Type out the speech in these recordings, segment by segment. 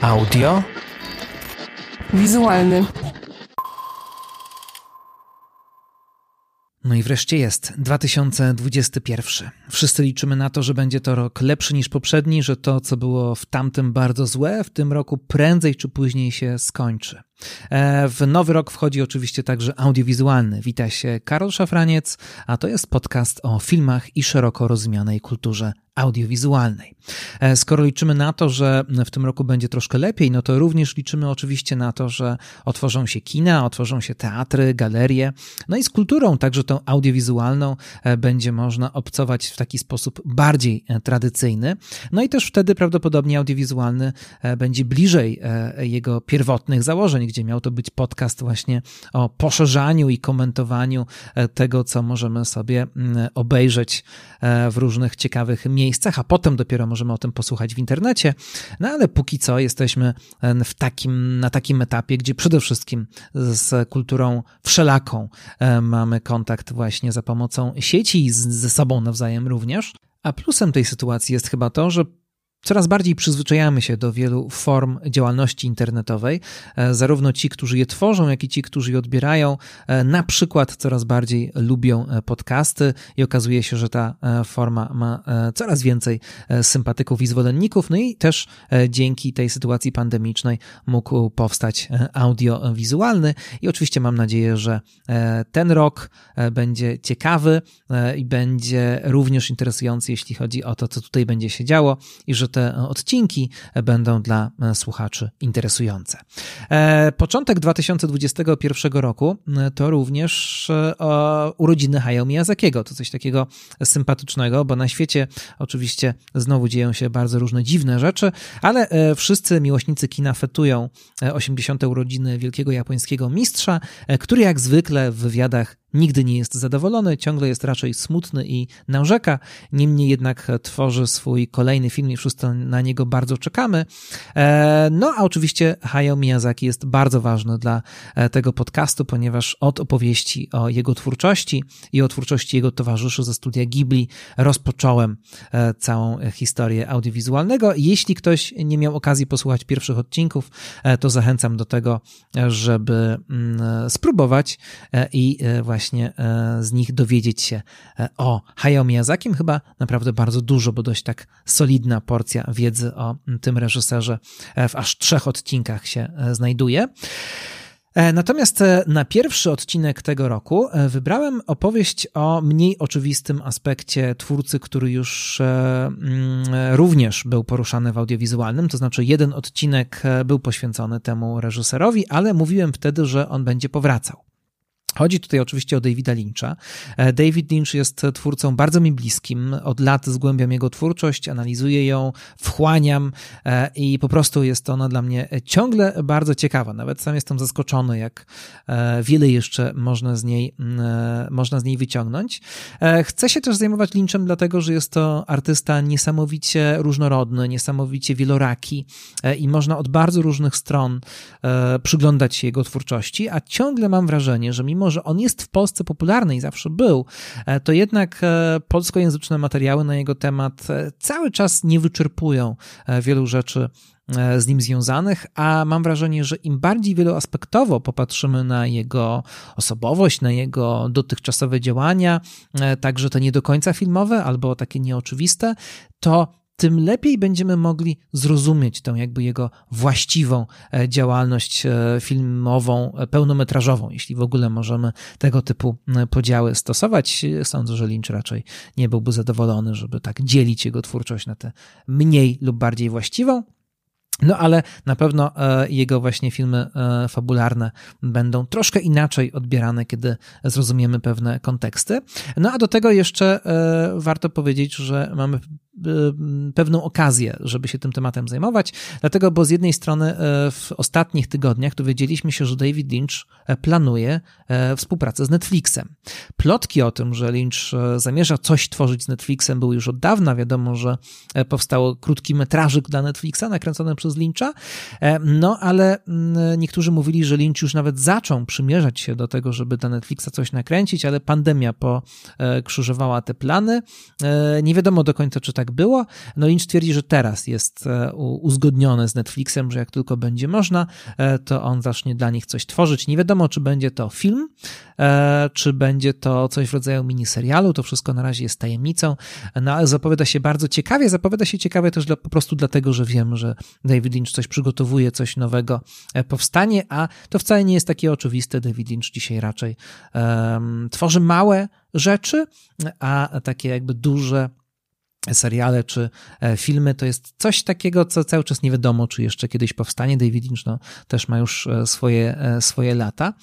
Audio. Wizualny. No i wreszcie jest 2021. Wszyscy liczymy na to, że będzie to rok lepszy niż poprzedni, że to, co było w tamtym bardzo złe, w tym roku prędzej czy później się skończy. E, w nowy rok wchodzi oczywiście także audiowizualny. Wita się Karol Szafraniec, a to jest podcast o filmach i szeroko rozumianej kulturze audiowizualnej. E, skoro liczymy na to, że w tym roku będzie troszkę lepiej, no to również liczymy oczywiście na to, że otworzą się kina, otworzą się teatry, galerie. No i z kulturą, także tą audiowizualną, e, będzie można obcować w taki sposób bardziej tradycyjny. No i też wtedy prawdopodobnie audiowizualny będzie bliżej jego pierwotnych założeń, gdzie miał to być podcast właśnie o poszerzaniu i komentowaniu e, tego, co możemy sobie mm, obejrzeć e, w różnych ciekawych miejscach, a potem dopiero możemy o tym posłuchać w internecie. No ale póki co jesteśmy e, w takim, na takim etapie, gdzie przede wszystkim z kulturą wszelaką mamy kontakt właśnie za pomocą sieci i ze sobą nawzajem również. A plusem tej sytuacji jest chyba to, że Coraz bardziej przyzwyczajamy się do wielu form działalności internetowej. E, zarówno ci, którzy je tworzą, jak i ci, którzy je odbierają, e, na przykład coraz bardziej lubią e, podcasty i okazuje się, że ta forma ma coraz więcej sympatyków i zwolenników. No i też dzięki tej sytuacji pandemicznej mógł powstać audiowizualny i oczywiście mam nadzieję, że ten rok będzie ciekawy i będzie również interesujący, jeśli chodzi o to, co tutaj będzie się działo i że te odcinki będą dla słuchaczy interesujące. E, początek 2021 roku to również e, urodziny Hayao Miyazakiego. To coś takiego sympatycznego, bo na świecie oczywiście znowu dzieją się bardzo różne dziwne rzeczy, ale e, wszyscy miłośnicy kina fetują 80. urodziny wielkiego japońskiego mistrza, który jak zwykle w wywiadach Nigdy nie jest zadowolony, ciągle jest raczej smutny i narzeka, niemniej jednak tworzy swój kolejny film i wszyscy na niego bardzo czekamy. E, no a oczywiście Hayao Miyazaki jest bardzo ważny dla e, tego podcastu, ponieważ od opowieści o jego twórczości i o twórczości jego towarzyszy ze studia Ghibli rozpocząłem e, całą historię audiowizualnego. Jeśli ktoś nie miał okazji posłuchać pierwszych odcinków, to zachęcam do tego, żeby mm, spróbować i właśnie właśnie e, z nich dowiedzieć się e, o Hayao Miyazakim. Chyba naprawdę bardzo dużo, bo dość tak solidna porcja wiedzy o tym reżyserze e, w aż trzech odcinkach się znajduje. Natomiast na pierwszy odcinek tego roku wybrałem opowieść o mniej oczywistym aspekcie twórcy, który już również był poruszany w audiowizualnym, to znaczy jeden odcinek był poświęcony temu reżyserowi, ale mówiłem wtedy, że on będzie powracał. Chodzi tutaj oczywiście o Davida Lyncha. E, David Lynch jest twórcą bardzo mi bliskim. Od lat zgłębiam jego twórczość, analizuję ją, wchłaniam e, i po prostu jest ona dla mnie ciągle bardzo ciekawa. Nawet sam jestem zaskoczony, jak e, wiele jeszcze można z niej, można z niej wyciągnąć. Chcę się też zajmować Lynchem, dlatego że jest to artysta niesamowicie różnorodny, niesamowicie wieloraki i można od bardzo różnych stron przyglądać się jego twórczości, a ciągle mam wrażenie, że mimo że on jest w Polsce popularny i zawsze był, e, to jednak e, polskojęzyczne materiały na jego temat e, cały czas nie wyczerpują wielu rzeczy z nim związanych, a mam wrażenie, że im bardziej wieloaspektowo popatrzymy na jego osobowość, na jego dotychczasowe działania, także te nie do końca filmowe albo takie nieoczywiste, to tym lepiej będziemy mogli zrozumieć tą jakby jego właściwą e, działalność e, filmową, e, pełnometrażową, jeśli w ogóle możemy tego typu podziały stosować. Sądzę, że Lynch raczej nie byłby zadowolony, żeby tak dzielić jego twórczość na tę mniej lub bardziej właściwą. No ale na pewno jego właśnie filmy fabularne będą troszkę inaczej odbierane, kiedy zrozumiemy pewne konteksty. No a do tego jeszcze warto powiedzieć, że mamy pewną okazję, żeby się tym tematem zajmować, dlatego, bo z jednej strony e, w ostatnich tygodniach dowiedzieliśmy się, że David Lynch e, planuje e, współpracę z Netflixem. Plotki o tym, że Lynch zamierza coś tworzyć z Netflixem były już od dawna. Wiadomo, że powstało krótki metrażyk dla Netflixa nakręcony przez Lyncha, no ale mm, niektórzy mówili, że Lynch już nawet zaczął przymierzać się do tego, żeby dla Netflixa coś nakręcić, ale pandemia pokrzyżowała te plany. Nie wiadomo do końca, czy tak tak było. No Lynch twierdzi, że teraz jest uzgodnione z Netflixem, że jak tylko będzie można, to on zacznie dla nich coś tworzyć. Nie wiadomo, czy będzie to film, czy będzie to coś w rodzaju miniserialu, to wszystko na razie jest tajemnicą, no ale zapowiada się bardzo ciekawie, zapowiada się ciekawie też dla, po prostu dlatego, że wiem, że David Lynch coś przygotowuje, coś nowego powstanie, a to wcale nie jest takie oczywiste. David Lynch dzisiaj raczej um, tworzy małe rzeczy, a takie jakby duże seriale czy e, filmy, to jest coś takiego, co cały czas nie wiadomo, czy jeszcze kiedyś powstanie. David Lynch no, też ma już e, swoje, e, swoje lata.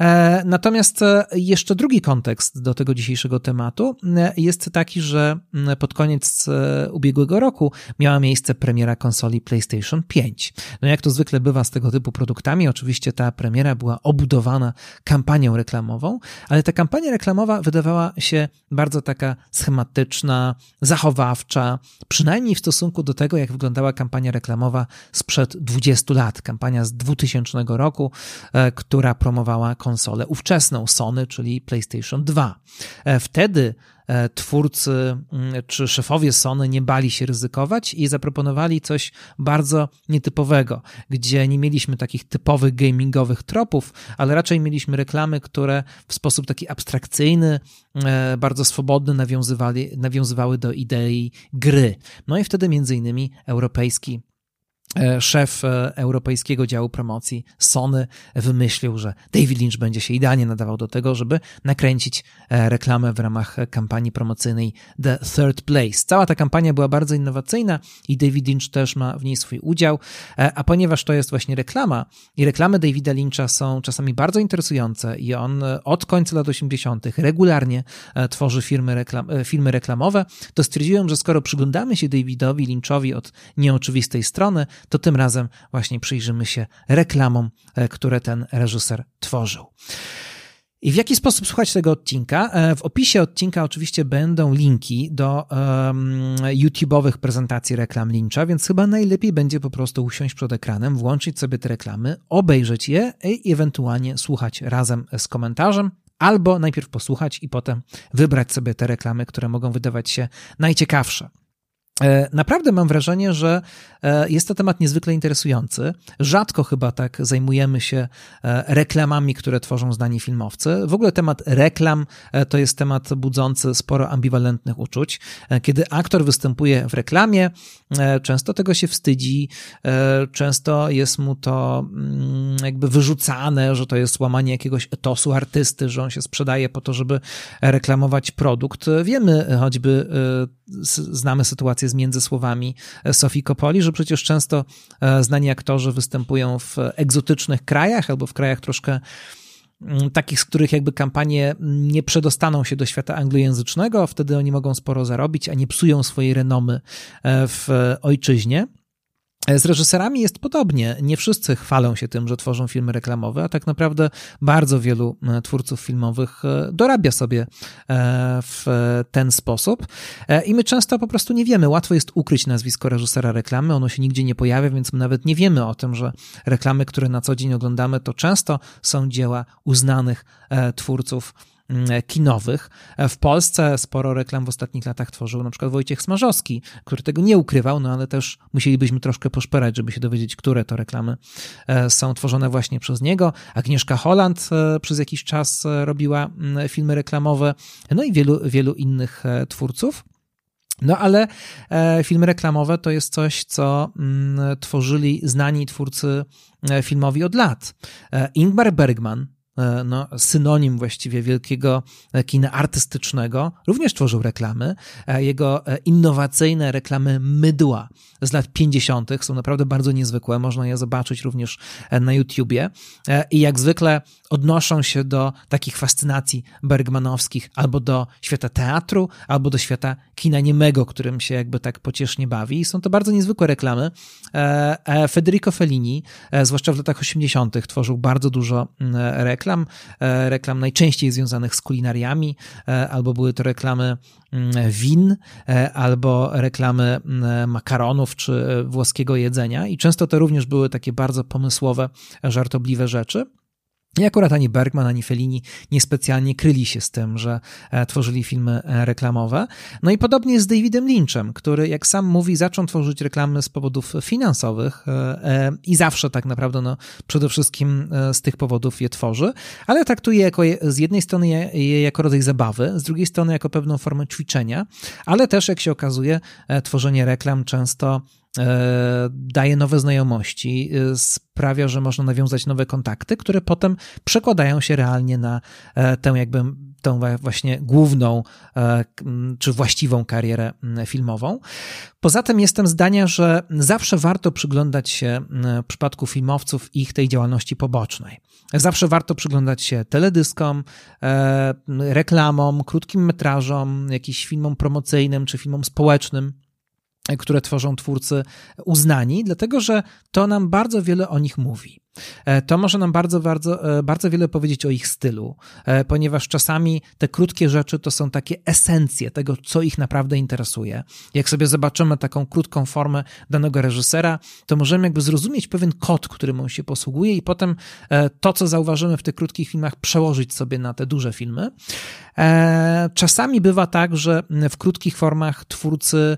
E, natomiast e, jeszcze drugi kontekst do tego dzisiejszego tematu e, jest taki, że pod koniec ubiegłego roku miała miejsce premiera konsoli PlayStation 5. No jak to zwykle bywa z tego typu produktami, oczywiście ta premiera była obudowana kampanią reklamową, ale ta kampania reklamowa wydawała się bardzo taka schematyczna, zachowawcza, przynajmniej w stosunku do tego, jak wyglądała kampania reklamowa sprzed 20 lat. Kampania z 2000 roku, która promowała konsolę konsolę ówczesną Sony, czyli PlayStation 2. E, wtedy e, twórcy mm, czy szefowie Sony nie bali się ryzykować i zaproponowali coś bardzo nietypowego, gdzie nie mieliśmy takich typowych gamingowych tropów, ale raczej mieliśmy reklamy, które w sposób taki abstrakcyjny, e, bardzo swobodny nawiązywały do idei gry. No i wtedy między innymi europejski szef e, europejskiego działu promocji Sony wymyślił, że David Lynch będzie się idealnie nadawał do tego, żeby nakręcić e, reklamę w ramach kampanii promocyjnej The Third Place. Cała ta kampania była bardzo innowacyjna i David Lynch też ma w niej swój udział, a ponieważ to jest właśnie reklama i reklamy Davida Lyncha są czasami bardzo interesujące i on od końca lat 80. regularnie tworzy firmy, reklam, filmy reklamowe, to stwierdziłem, że skoro przyglądamy się Davidowi Lynchowi od nieoczywistej strony, to tym razem właśnie przyjrzymy się reklamom, e, które ten reżyser tworzył. I w jaki sposób słuchać tego odcinka? E, w opisie odcinka oczywiście będą linki do um, YouTube'owych prezentacji reklam Lyncha, więc chyba najlepiej będzie po prostu usiąść przed ekranem, włączyć sobie te reklamy, obejrzeć je i ewentualnie słuchać razem z komentarzem, albo najpierw posłuchać i potem wybrać sobie te reklamy, które mogą wydawać się najciekawsze. E, naprawdę mam wrażenie, że e, jest to temat niezwykle interesujący. Rzadko chyba tak zajmujemy się e, reklamami, które tworzą zdani filmowcy. W ogóle temat reklam to jest temat budzący sporo ambiwalentnych uczuć. Kiedy aktor występuje w reklamie, często tego się wstydzi, często jest mu to mm, jakby wyrzucane, że to jest łamanie jakiegoś etosu artysty, że on się sprzedaje po to, żeby reklamować produkt. Wiemy choćby, znamy sytuację z między słowami e, Sofii Kopoli, że przecież często e, znani aktorzy występują w egzotycznych krajach albo w krajach troszkę mm, takich, z których jakby kampanie nie przedostaną się do świata anglojęzycznego, wtedy oni mogą sporo zarobić, a nie psują swojej renomy e, w ojczyźnie. Z reżyserami jest podobnie. Nie wszyscy chwalą się tym, że tworzą filmy reklamowe, a tak naprawdę bardzo wielu e, twórców filmowych e, dorabia sobie e, w ten sposób. I my często po prostu nie wiemy. Łatwo jest ukryć nazwisko reżysera reklamy, ono się nigdzie nie pojawia, więc my nawet nie wiemy o tym, że reklamy, które na co dzień oglądamy, to często są dzieła uznanych twórców kinowych. W Polsce sporo reklam w ostatnich latach tworzył na przykład Wojciech Smarzowski, który tego nie ukrywał, no ale też musielibyśmy troszkę poszperać, żeby się dowiedzieć, które to reklamy e, są tworzone właśnie przez niego. Agnieszka Holland e, przez jakiś czas e, robiła mm, filmy reklamowe, no i wielu, wielu innych twórców. No ale filmy reklamowe to jest coś, co mm, tworzyli znani twórcy filmowi od lat. Ingmar Bergman, no, synonim właściwie wielkiego e, kina artystycznego, również tworzył reklamy. E, jego innowacyjne reklamy mydła z lat 50. są naprawdę bardzo niezwykłe. Można je zobaczyć również na YouTubie. I jak zwykle odnoszą się do takich fascynacji bergmanowskich albo do świata teatru, albo do świata kina niemego, którym się jakby tak pociesznie bawi. I są to bardzo niezwykłe reklamy. Federico Fellini, zwłaszcza w latach 80., tworzył bardzo dużo reklam reklam, e, reklam najczęściej związanych z kulinariami, e, albo były to reklamy mm, win, e, albo reklamy mm, makaronów czy włoskiego jedzenia i często to również były takie bardzo pomysłowe, żartobliwe rzeczy. I akurat ani Bergman, ani Fellini niespecjalnie kryli się z tym, że e, tworzyli filmy e, reklamowe. No i podobnie jest z Davidem Lynchem, który, jak sam mówi, zaczął tworzyć reklamy z powodów finansowych e, i zawsze tak naprawdę, no, przede wszystkim z tych powodów je tworzy, ale traktuje jako, z jednej strony je jako rodzaj zabawy, z drugiej strony jako pewną formę ćwiczenia, ale też, jak się okazuje, tworzenie reklam często daje nowe znajomości, e, sprawia, że można nawiązać nowe kontakty, które potem przekładają się realnie na e, tę jakby tą właśnie główną czy właściwą karierę filmową. Poza tym jestem zdania, że zawsze warto przyglądać się w przypadku filmowców ich tej działalności pobocznej. Zawsze warto przyglądać się teledyskom, reklamom, krótkim metrażom, jakimś filmom promocyjnym czy filmom społecznym które tworzą twórcy uznani, dlatego że to nam bardzo wiele o nich mówi. E, to może nam bardzo, bardzo, e, bardzo wiele powiedzieć o ich stylu, e, ponieważ czasami te krótkie rzeczy to są takie esencje tego, co ich naprawdę interesuje. Jak sobie zobaczymy taką krótką formę danego reżysera, to możemy jakby zrozumieć pewien kod, którym on się posługuje i potem to, co zauważymy w tych krótkich filmach, przełożyć sobie na te duże filmy. Czasami bywa tak, że w krótkich formach twórcy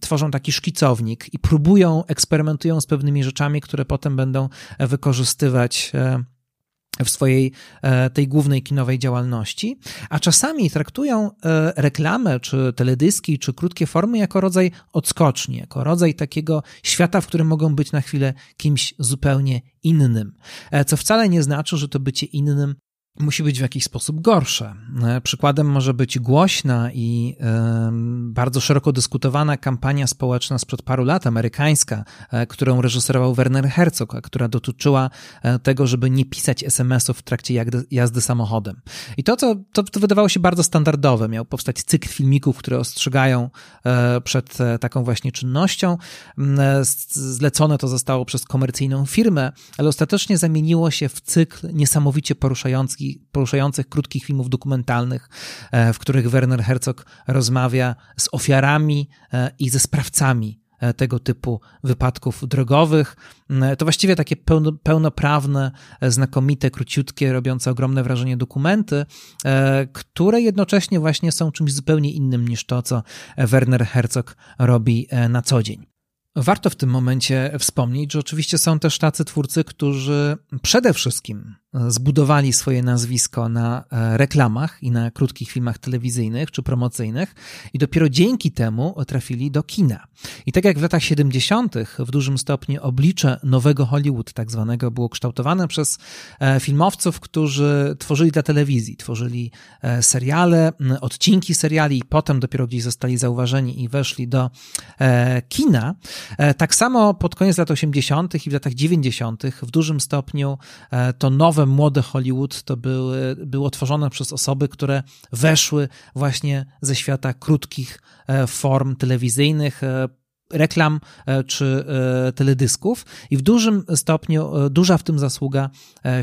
tworzą taki szkicownik i próbują, eksperymentują z pewnymi rzeczami, które potem będą wykorzystywać e, w swojej e, tej głównej kinowej działalności, a czasami traktują e, reklamę, czy teledyski, czy krótkie formy jako rodzaj odskoczni, jako rodzaj takiego świata, w którym mogą być na chwilę kimś zupełnie innym. Co wcale nie znaczy, że to bycie innym musi być w jakiś sposób gorsze. E, przykładem może być głośna i bardzo szeroko dyskutowana kampania społeczna sprzed paru lat, amerykańska, e, którą reżyserował Werner Herzog, a która dotyczyła e, tego, żeby nie pisać SMS-ów w trakcie jazdy samochodem. I to, co to, to wydawało się bardzo standardowe. Miał powstać cykl filmików, które ostrzegają przed taką właśnie czynnością. Zlecone to zostało przez komercyjną firmę, ale ostatecznie zamieniło się w cykl niesamowicie poruszający poruszających krótkich filmów dokumentalnych, e, w których Werner Herzog rozmawia z ofiarami e, i ze sprawcami e, tego typu wypadków drogowych. To właściwie takie pełnoprawne, znakomite, króciutkie, robiące ogromne wrażenie dokumenty, które jednocześnie właśnie są czymś zupełnie innym niż to, co Werner Herzog robi na co dzień. Warto w tym momencie wspomnieć, że oczywiście są też tacy twórcy, którzy przede wszystkim zbudowali swoje nazwisko na e, reklamach i na krótkich filmach telewizyjnych czy promocyjnych i dopiero dzięki temu trafili do kina. I tak jak w latach 70. w dużym stopniu oblicze nowego Hollywood tak zwanego było kształtowane przez e, filmowców, którzy tworzyli dla telewizji, tworzyli e, seriale, odcinki seriali i potem dopiero gdzieś zostali zauważeni i weszli do kina. Tak samo pod koniec lat 80. i w latach 90. w dużym stopniu to nowe nowe, młode Hollywood to były, było tworzone przez osoby, które weszły właśnie ze świata krótkich e, form telewizyjnych, e, reklam e, czy teledysków i w dużym stopniu, duża w tym zasługa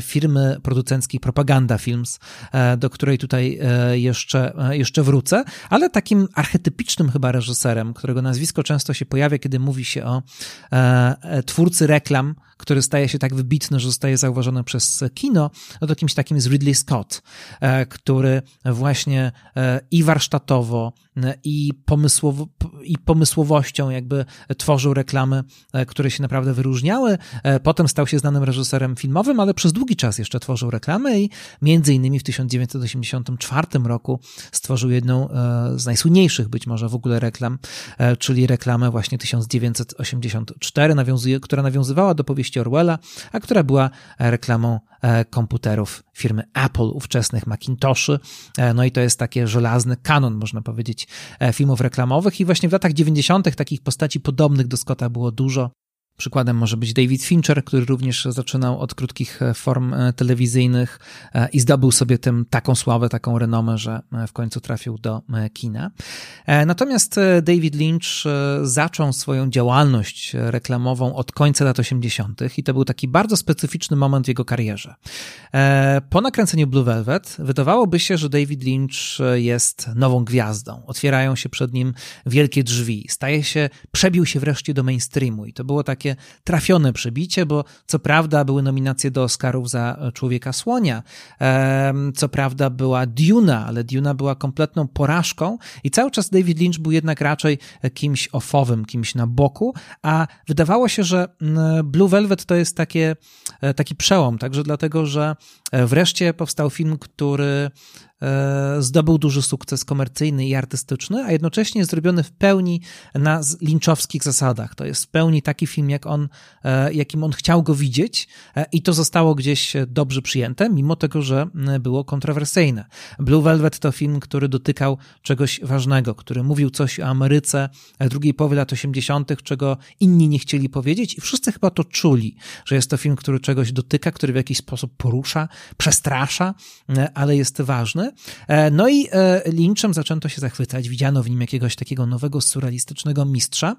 firmy producenckiej Propaganda Films, do której tutaj jeszcze, jeszcze wrócę, ale takim archetypicznym chyba reżyserem, którego nazwisko często się pojawia, kiedy mówi się o twórcy reklam, który staje się tak wybitny, że zostaje zauważony przez kino, no to kimś takim jest Ridley Scott, e, który właśnie e, i warsztatowo, e, i, pomysłowo, i pomysłowością jakby tworzył reklamy, które się naprawdę wyróżniały. Potem stał się znanym reżyserem filmowym, ale przez długi czas jeszcze tworzył reklamy i między innymi w 1984 roku stworzył jedną z najsłynniejszych być może w ogóle reklam, czyli reklamę właśnie 1984, nawiązuje, która nawiązywała do powieści Orwella, a która była reklamą e, komputerów firmy Apple, ówczesnych Macintoshy. E, no i to jest taki żelazny kanon, można powiedzieć, e, filmów reklamowych. I właśnie w latach 90. takich postaci podobnych do Scotta było dużo. Przykładem może być David Fincher, który również zaczynał od krótkich e, form e, telewizyjnych e, i zdobył sobie tym taką sławę, taką renomę, że w końcu trafił do kina. Natomiast David Lynch zaczął swoją działalność reklamową od końca lat 80. i to był taki bardzo specyficzny moment w jego karierze. Po nakręceniu Blue Velvet wydawałoby się, że David Lynch jest nową gwiazdą. Otwierają się przed nim wielkie drzwi. Staje się, przebił się wreszcie do mainstreamu i to było takie takie trafione przebicie, bo co prawda były nominacje do Oscarów za Człowieka Słonia, co prawda była Duna, ale Duna była kompletną porażką i cały czas David Lynch był jednak raczej kimś ofowym, kimś na boku, a wydawało się, że Blue Velvet to jest takie, e, taki przełom, także dlatego, że e, wreszcie powstał film, który E, zdobył duży sukces komercyjny i artystyczny, a jednocześnie zrobiony w pełni na linczowskich zasadach. To jest w pełni taki film, jak on, e, jakim on chciał go widzieć e, i to zostało gdzieś dobrze przyjęte, mimo tego, że było kontrowersyjne. Blue Velvet to film, który dotykał czegoś ważnego, który mówił coś o Ameryce drugiej połowy lat 80., czego inni nie chcieli powiedzieć i wszyscy chyba to czuli, że jest to film, który czegoś dotyka, który w jakiś sposób porusza, przestrasza, ale jest ważny E, no i e, Lynchem zaczęto się zachwycać. Widziano w nim jakiegoś takiego nowego, surrealistycznego mistrza.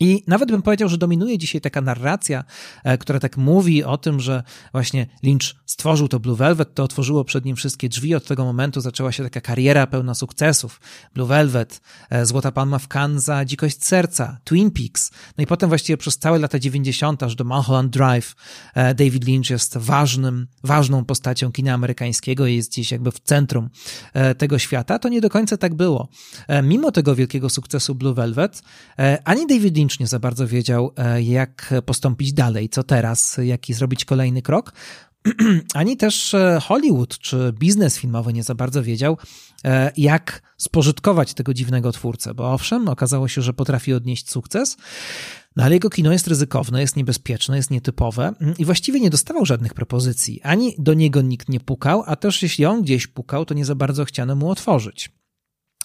I nawet bym powiedział, że dominuje dzisiaj taka narracja, e, która tak mówi o tym, że właśnie Lynch stworzył to Blue Velvet, to otworzyło przed nim wszystkie drzwi. Od tego momentu zaczęła się taka kariera pełna sukcesów. Blue Velvet, e, Złota Palma w Cannes za Dzikość Serca, Twin Peaks. No i potem właściwie przez całe lata 90. aż do Mulholland Drive e, David Lynch jest ważnym, ważną postacią kina amerykańskiego i jest gdzieś jakby w centrum tego świata. To nie do końca tak było. Mimo tego wielkiego sukcesu Blue Velvet, ani David Lynch nie za bardzo wiedział, e, jak postąpić dalej, co teraz, jaki zrobić kolejny krok. Ani też e, Hollywood czy biznes filmowy nie za bardzo wiedział, e, jak spożytkować tego dziwnego twórcę, bo owszem, okazało się, że potrafi odnieść sukces, no ale jego kino jest ryzykowne, jest niebezpieczne, jest nietypowe mm, i właściwie nie dostawał żadnych propozycji. Ani do niego nikt nie pukał, a też jeśli on gdzieś pukał, to nie za bardzo chciano mu otworzyć.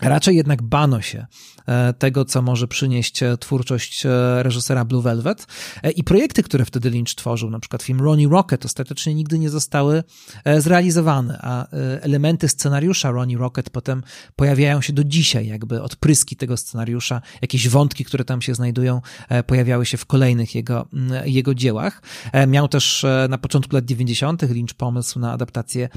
Raczej jednak bano się e, tego, co może przynieść e, twórczość e, reżysera Blue Velvet i projekty, które wtedy Lynch tworzył, na przykład film Ronnie Rocket, ostatecznie nigdy nie zostały zrealizowane, a elementy scenariusza Ronnie Rocket potem pojawiają się do dzisiaj, jakby odpryski tego scenariusza, jakieś wątki, które tam się znajdują, pojawiały się w kolejnych jego, jego dziełach. Miał też na początku lat 90. Lynch pomysł na adaptację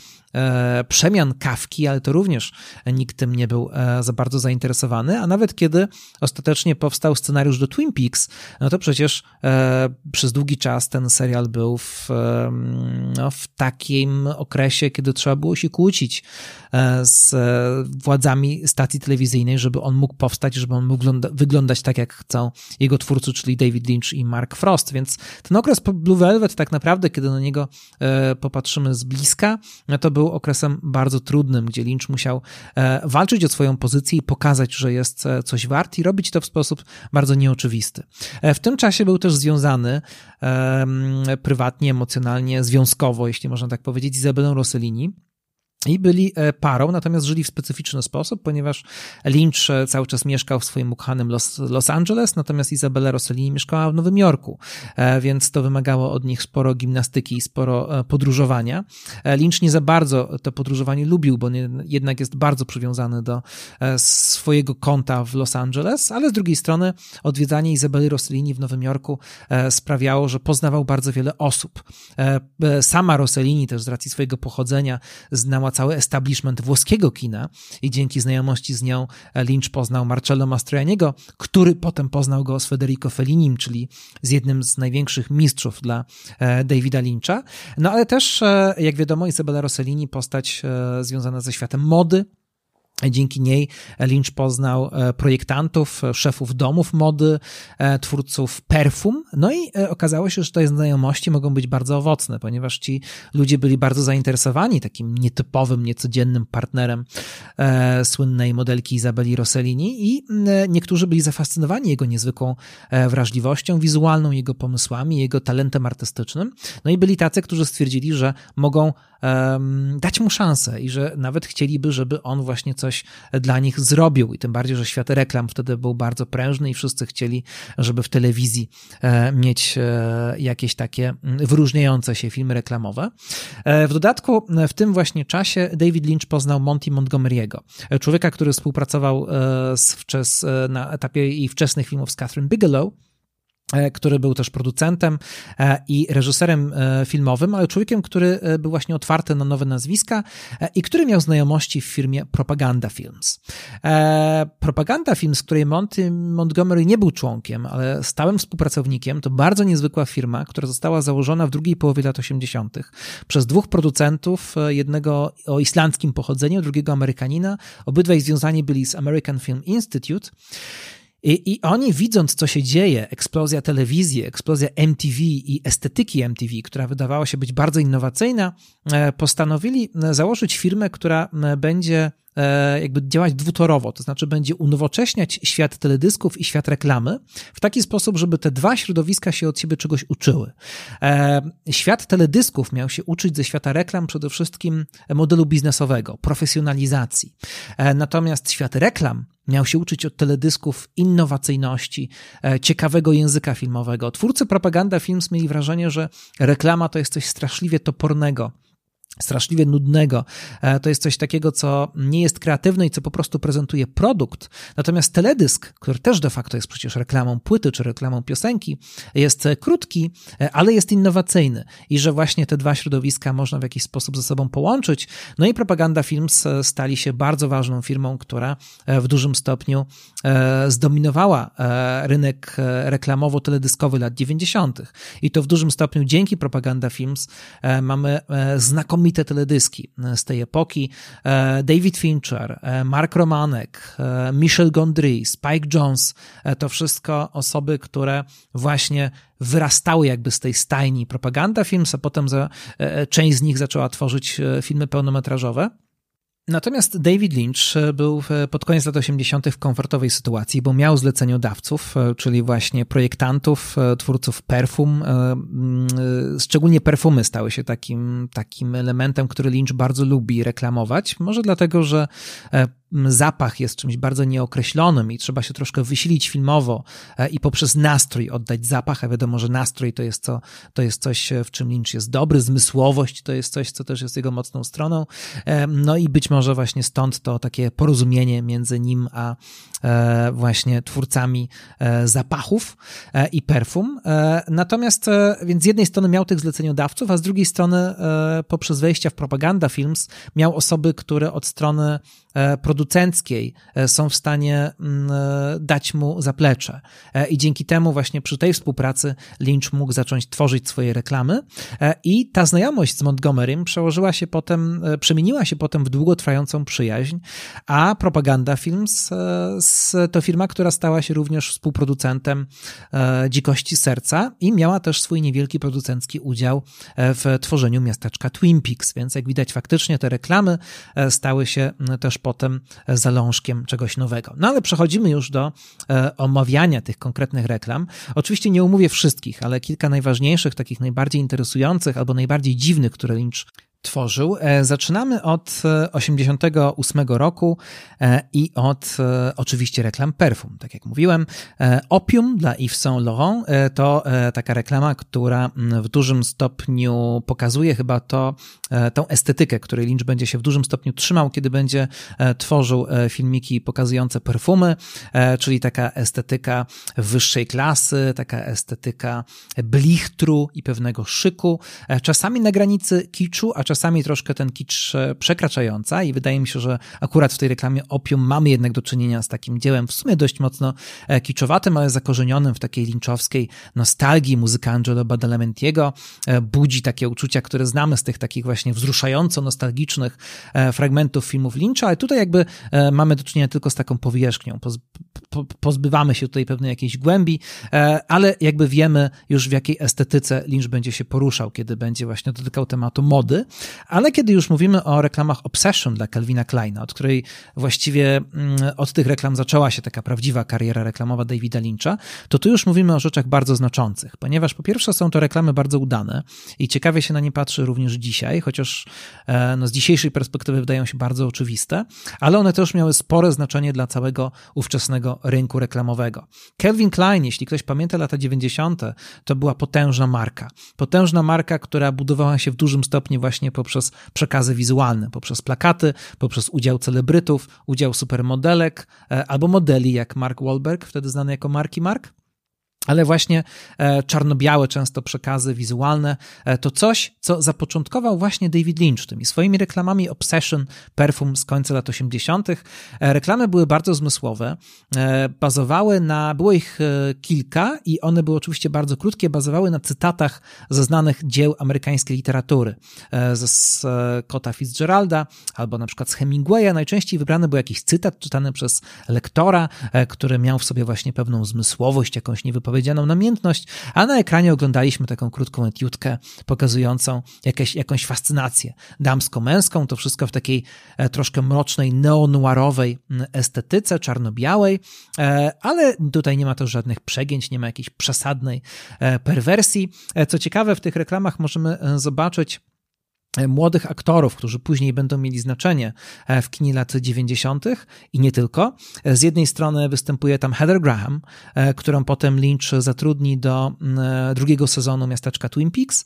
przemian Kawki, ale to również nikt tym nie był za bardzo zainteresowany, a nawet kiedy ostatecznie powstał scenariusz do Twin Peaks, no to przecież e, przez długi czas ten serial był w, e, no, w takim okresie, kiedy trzeba było się kłócić e, z władzami stacji telewizyjnej, żeby on mógł powstać, żeby on mógł wyglądać tak, jak chcą jego twórcy, czyli David Lynch i Mark Frost, więc ten okres Blue Velvet tak naprawdę, kiedy na niego e, popatrzymy z bliska, no to był okresem bardzo trudnym, gdzie Lynch musiał e, walczyć o swoją pozycji i pokazać, że jest e, coś wart i robić to w sposób bardzo nieoczywisty. E, w tym czasie był też związany prywatnie, emocjonalnie, związkowo, jeśli można tak powiedzieć, z Izabelą Rossellini, i byli e, parą, natomiast żyli w specyficzny sposób, ponieważ Lynch e, cały czas mieszkał w swoim ukochanym Los, Los Angeles, natomiast Izabela Rossellini mieszkała w Nowym Jorku, e, więc to wymagało od nich sporo gimnastyki i sporo podróżowania. Lynch nie za bardzo to podróżowanie lubił, bo nie, jednak jest bardzo przywiązany do swojego konta w Los Angeles, ale z drugiej strony odwiedzanie Izabeli Rossellini w Nowym Jorku sprawiało, że poznawał bardzo wiele osób. Sama Rossellini też z racji swojego pochodzenia znała cały establishment włoskiego kina i dzięki znajomości z nią Lynch poznał Marcello Mastroianniego, który potem poznał go z Federico Fellinim, czyli z jednym z największych mistrzów dla e, Davida Lyncha. No ale też, e, jak wiadomo, Isabella Rossellini, postać e, związana ze światem mody, Dzięki niej Lynch poznał e, projektantów, e, szefów domów mody, e, twórców perfum. No i okazało się, że te znajomości mogą być bardzo owocne, ponieważ ci ludzie byli bardzo zainteresowani takim nietypowym, niecodziennym partnerem słynnej modelki Izabeli Rossellini i niektórzy byli zafascynowani jego niezwykłą wrażliwością wizualną, jego pomysłami, jego talentem artystycznym. No i byli tacy, którzy stwierdzili, że mogą dać mu szansę i że nawet chcieliby, żeby on właśnie coś dla nich zrobił. I tym bardziej, że świat reklam wtedy był bardzo prężny i wszyscy chcieli, żeby w telewizji e, mieć e, jakieś takie wyróżniające się filmy reklamowe. E, w dodatku, w tym właśnie czasie David Lynch poznał Monty Montgomery'ego, człowieka, który współpracował z, na etapie i wczesnych filmów z Catherine Bigelow, który był też producentem e, i reżyserem e, filmowym, ale człowiekiem, który był właśnie otwarty na nowe nazwiska i który miał znajomości w firmie Propaganda Films. Propaganda Films, której Monty Montgomery nie był członkiem, ale stałym współpracownikiem, to bardzo niezwykła firma, która została założona w drugiej połowie lat 80. przez dwóch producentów, jednego o islandzkim pochodzeniu, drugiego Amerykanina. Obydwaj związani byli z American Film Institute. I, I oni widząc, co się dzieje, eksplozja telewizji, eksplozja MTV i estetyki MTV, która wydawała się być bardzo innowacyjna, e, postanowili e, założyć firmę, która e, będzie jakby działać dwutorowo, to znaczy będzie unowocześniać świat teledysków i świat reklamy w taki sposób, żeby te dwa środowiska się od siebie czegoś uczyły. Świat teledysków miał się uczyć ze świata reklam przede wszystkim modelu biznesowego, profesjonalizacji. Natomiast świat reklam Miał się uczyć od teledysków innowacyjności, e, ciekawego języka filmowego. Twórcy Propaganda Films mieli wrażenie, że reklama to jest coś straszliwie topornego, straszliwie nudnego. E, to jest coś takiego, co nie jest kreatywne i co po prostu prezentuje produkt. Natomiast teledysk, który też de facto jest przecież reklamą płyty czy reklamą piosenki, jest krótki, e, ale jest innowacyjny i że właśnie te dwa środowiska można w jakiś sposób ze sobą połączyć. No i Propaganda Films e, stali się bardzo ważną firmą, która w dużym stopniu zdominowała rynek reklamowo-teledyskowy lat 90. I to w dużym stopniu dzięki Propaganda Films mamy znakomite znakomite teledyski z tej epoki. E, David Fincher, e, Mark Romanek, e, Michel Gondry, Spike Jones, to wszystko osoby, które właśnie wyrastały jakby z tej stajni propaganda films, a potem za, część z nich zaczęła tworzyć filmy pełnometrażowe. Natomiast David Lynch e, był pod koniec lat 80. w komfortowej sytuacji, bo miał zleceniodawców, e, czyli właśnie projektantów, e, twórców perfum. Szczególnie perfumy stały się takim, takim elementem, który Lynch bardzo lubi reklamować. Może dlatego, że zapach jest czymś bardzo nieokreślonym i trzeba się troszkę wysilić filmowo e, i poprzez nastrój oddać zapach, a wiadomo, że nastrój to jest, co, to jest coś, e, w czym Lynch jest dobry, zmysłowość to jest coś, co też jest jego mocną stroną. E, no i być może właśnie stąd to takie porozumienie między nim a właśnie twórcami zapachów i perfum. Natomiast, więc z jednej strony miał tych zleceniodawców, a z drugiej strony poprzez wejścia w propaganda films miał osoby, które od strony producenckiej e, są w stanie mm, e, dać mu zaplecze. E, I dzięki temu właśnie przy tej współpracy Lynch mógł zacząć tworzyć swoje reklamy i ta znajomość z Montgomerym przełożyła się potem, przemieniła się potem w długotrwającą przyjaźń, a Propaganda Films to firma, która stała się również współproducentem Dzikości Serca i miała też swój niewielki producencki udział w tworzeniu miasteczka Twin Peaks, więc jak widać faktycznie te reklamy stały się też potem zalążkiem czegoś nowego. No ale przechodzimy już do e, omawiania tych konkretnych reklam. Oczywiście nie umówię wszystkich, ale kilka najważniejszych, takich najbardziej interesujących albo najbardziej dziwnych, które Lynch tworzył. E, zaczynamy od 88 e, roku e, i od oczywiście reklam perfum. Tak jak mówiłem, Opium dla Yves Saint Laurent to taka reklama, która w dużym stopniu pokazuje chyba to, tą estetykę, której Lynch będzie się w dużym stopniu trzymał, kiedy będzie tworzył filmiki pokazujące perfumy, czyli taka estetyka wyższej klasy, taka estetyka blichtru i pewnego szyku, czasami na granicy kiczu, a czasami troszkę ten kicz e, przekraczająca i wydaje mi się, że akurat w tej reklamie Opium mamy jednak do czynienia z takim dziełem w sumie dość mocno e, kiczowatym, ale zakorzenionym w takiej linczowskiej nostalgii. Muzyka Angelo Badalamentiego e, budzi takie uczucia, które znamy z tych takich właśnie wzruszająco nostalgicznych fragmentów filmów Lyncha, ale tutaj jakby mamy do czynienia tylko z taką powierzchnią. Pozbywamy się tutaj pewnej jakiejś głębi, ale jakby wiemy już w jakiej estetyce Lynch będzie się poruszał, kiedy będzie właśnie dotykał tematu mody. Ale kiedy już mówimy o reklamach Obsession dla Calvina Kleina, od której właściwie mm, od tych reklam zaczęła się taka prawdziwa kariera reklamowa Davida Lyncha, to tu już mówimy o rzeczach bardzo znaczących, ponieważ po pierwsze są to reklamy bardzo udane i ciekawie się na nie patrzy również dzisiaj, chociaż e, no, z dzisiejszej perspektywy wydają się bardzo oczywiste, ale one też miały spore znaczenie dla całego ówczesnego rynku reklamowego. Calvin Klein, jeśli ktoś pamięta lata 90., to była potężna marka. Potężna marka, która budowała się w dużym stopniu właśnie poprzez przekazy wizualne, poprzez plakaty, poprzez udział celebrytów, udział supermodelek e, albo modeli jak Mark Wahlberg, wtedy znany jako Marki Mark ale właśnie e, czarno-białe często przekazy wizualne e, to coś, co zapoczątkował właśnie David Lynch tymi swoimi reklamami Obsession, Perfum z końca lat 80. E, reklamy były bardzo zmysłowe, bazowały na, było ich kilka i one były oczywiście bardzo krótkie, bazowały na cytatach ze znanych dzieł amerykańskiej literatury, ze Scotta Fitzgeralda albo na przykład z Hemingwaya. Najczęściej wybrany był jakiś cytat czytany przez lektora, który miał w sobie właśnie pewną zmysłowość, jakąś niewypowiedzianą powiedzianą namiętność, a na ekranie oglądaliśmy taką krótką etiutkę pokazującą jakieś, jakąś fascynację damsko-męską, to wszystko w takiej e, troszkę mrocznej, neonuarowej estetyce, czarno-białej, e, ale tutaj nie ma też żadnych przegięć, nie ma jakiejś przesadnej e, perwersji. Co ciekawe, w tych reklamach możemy zobaczyć młodych aktorów, którzy później będą mieli znaczenie e, w kinie lat 90. i nie tylko. E, z jednej strony występuje tam Heather Graham, którą potem Lynch zatrudni do drugiego sezonu miasteczka Twin Peaks,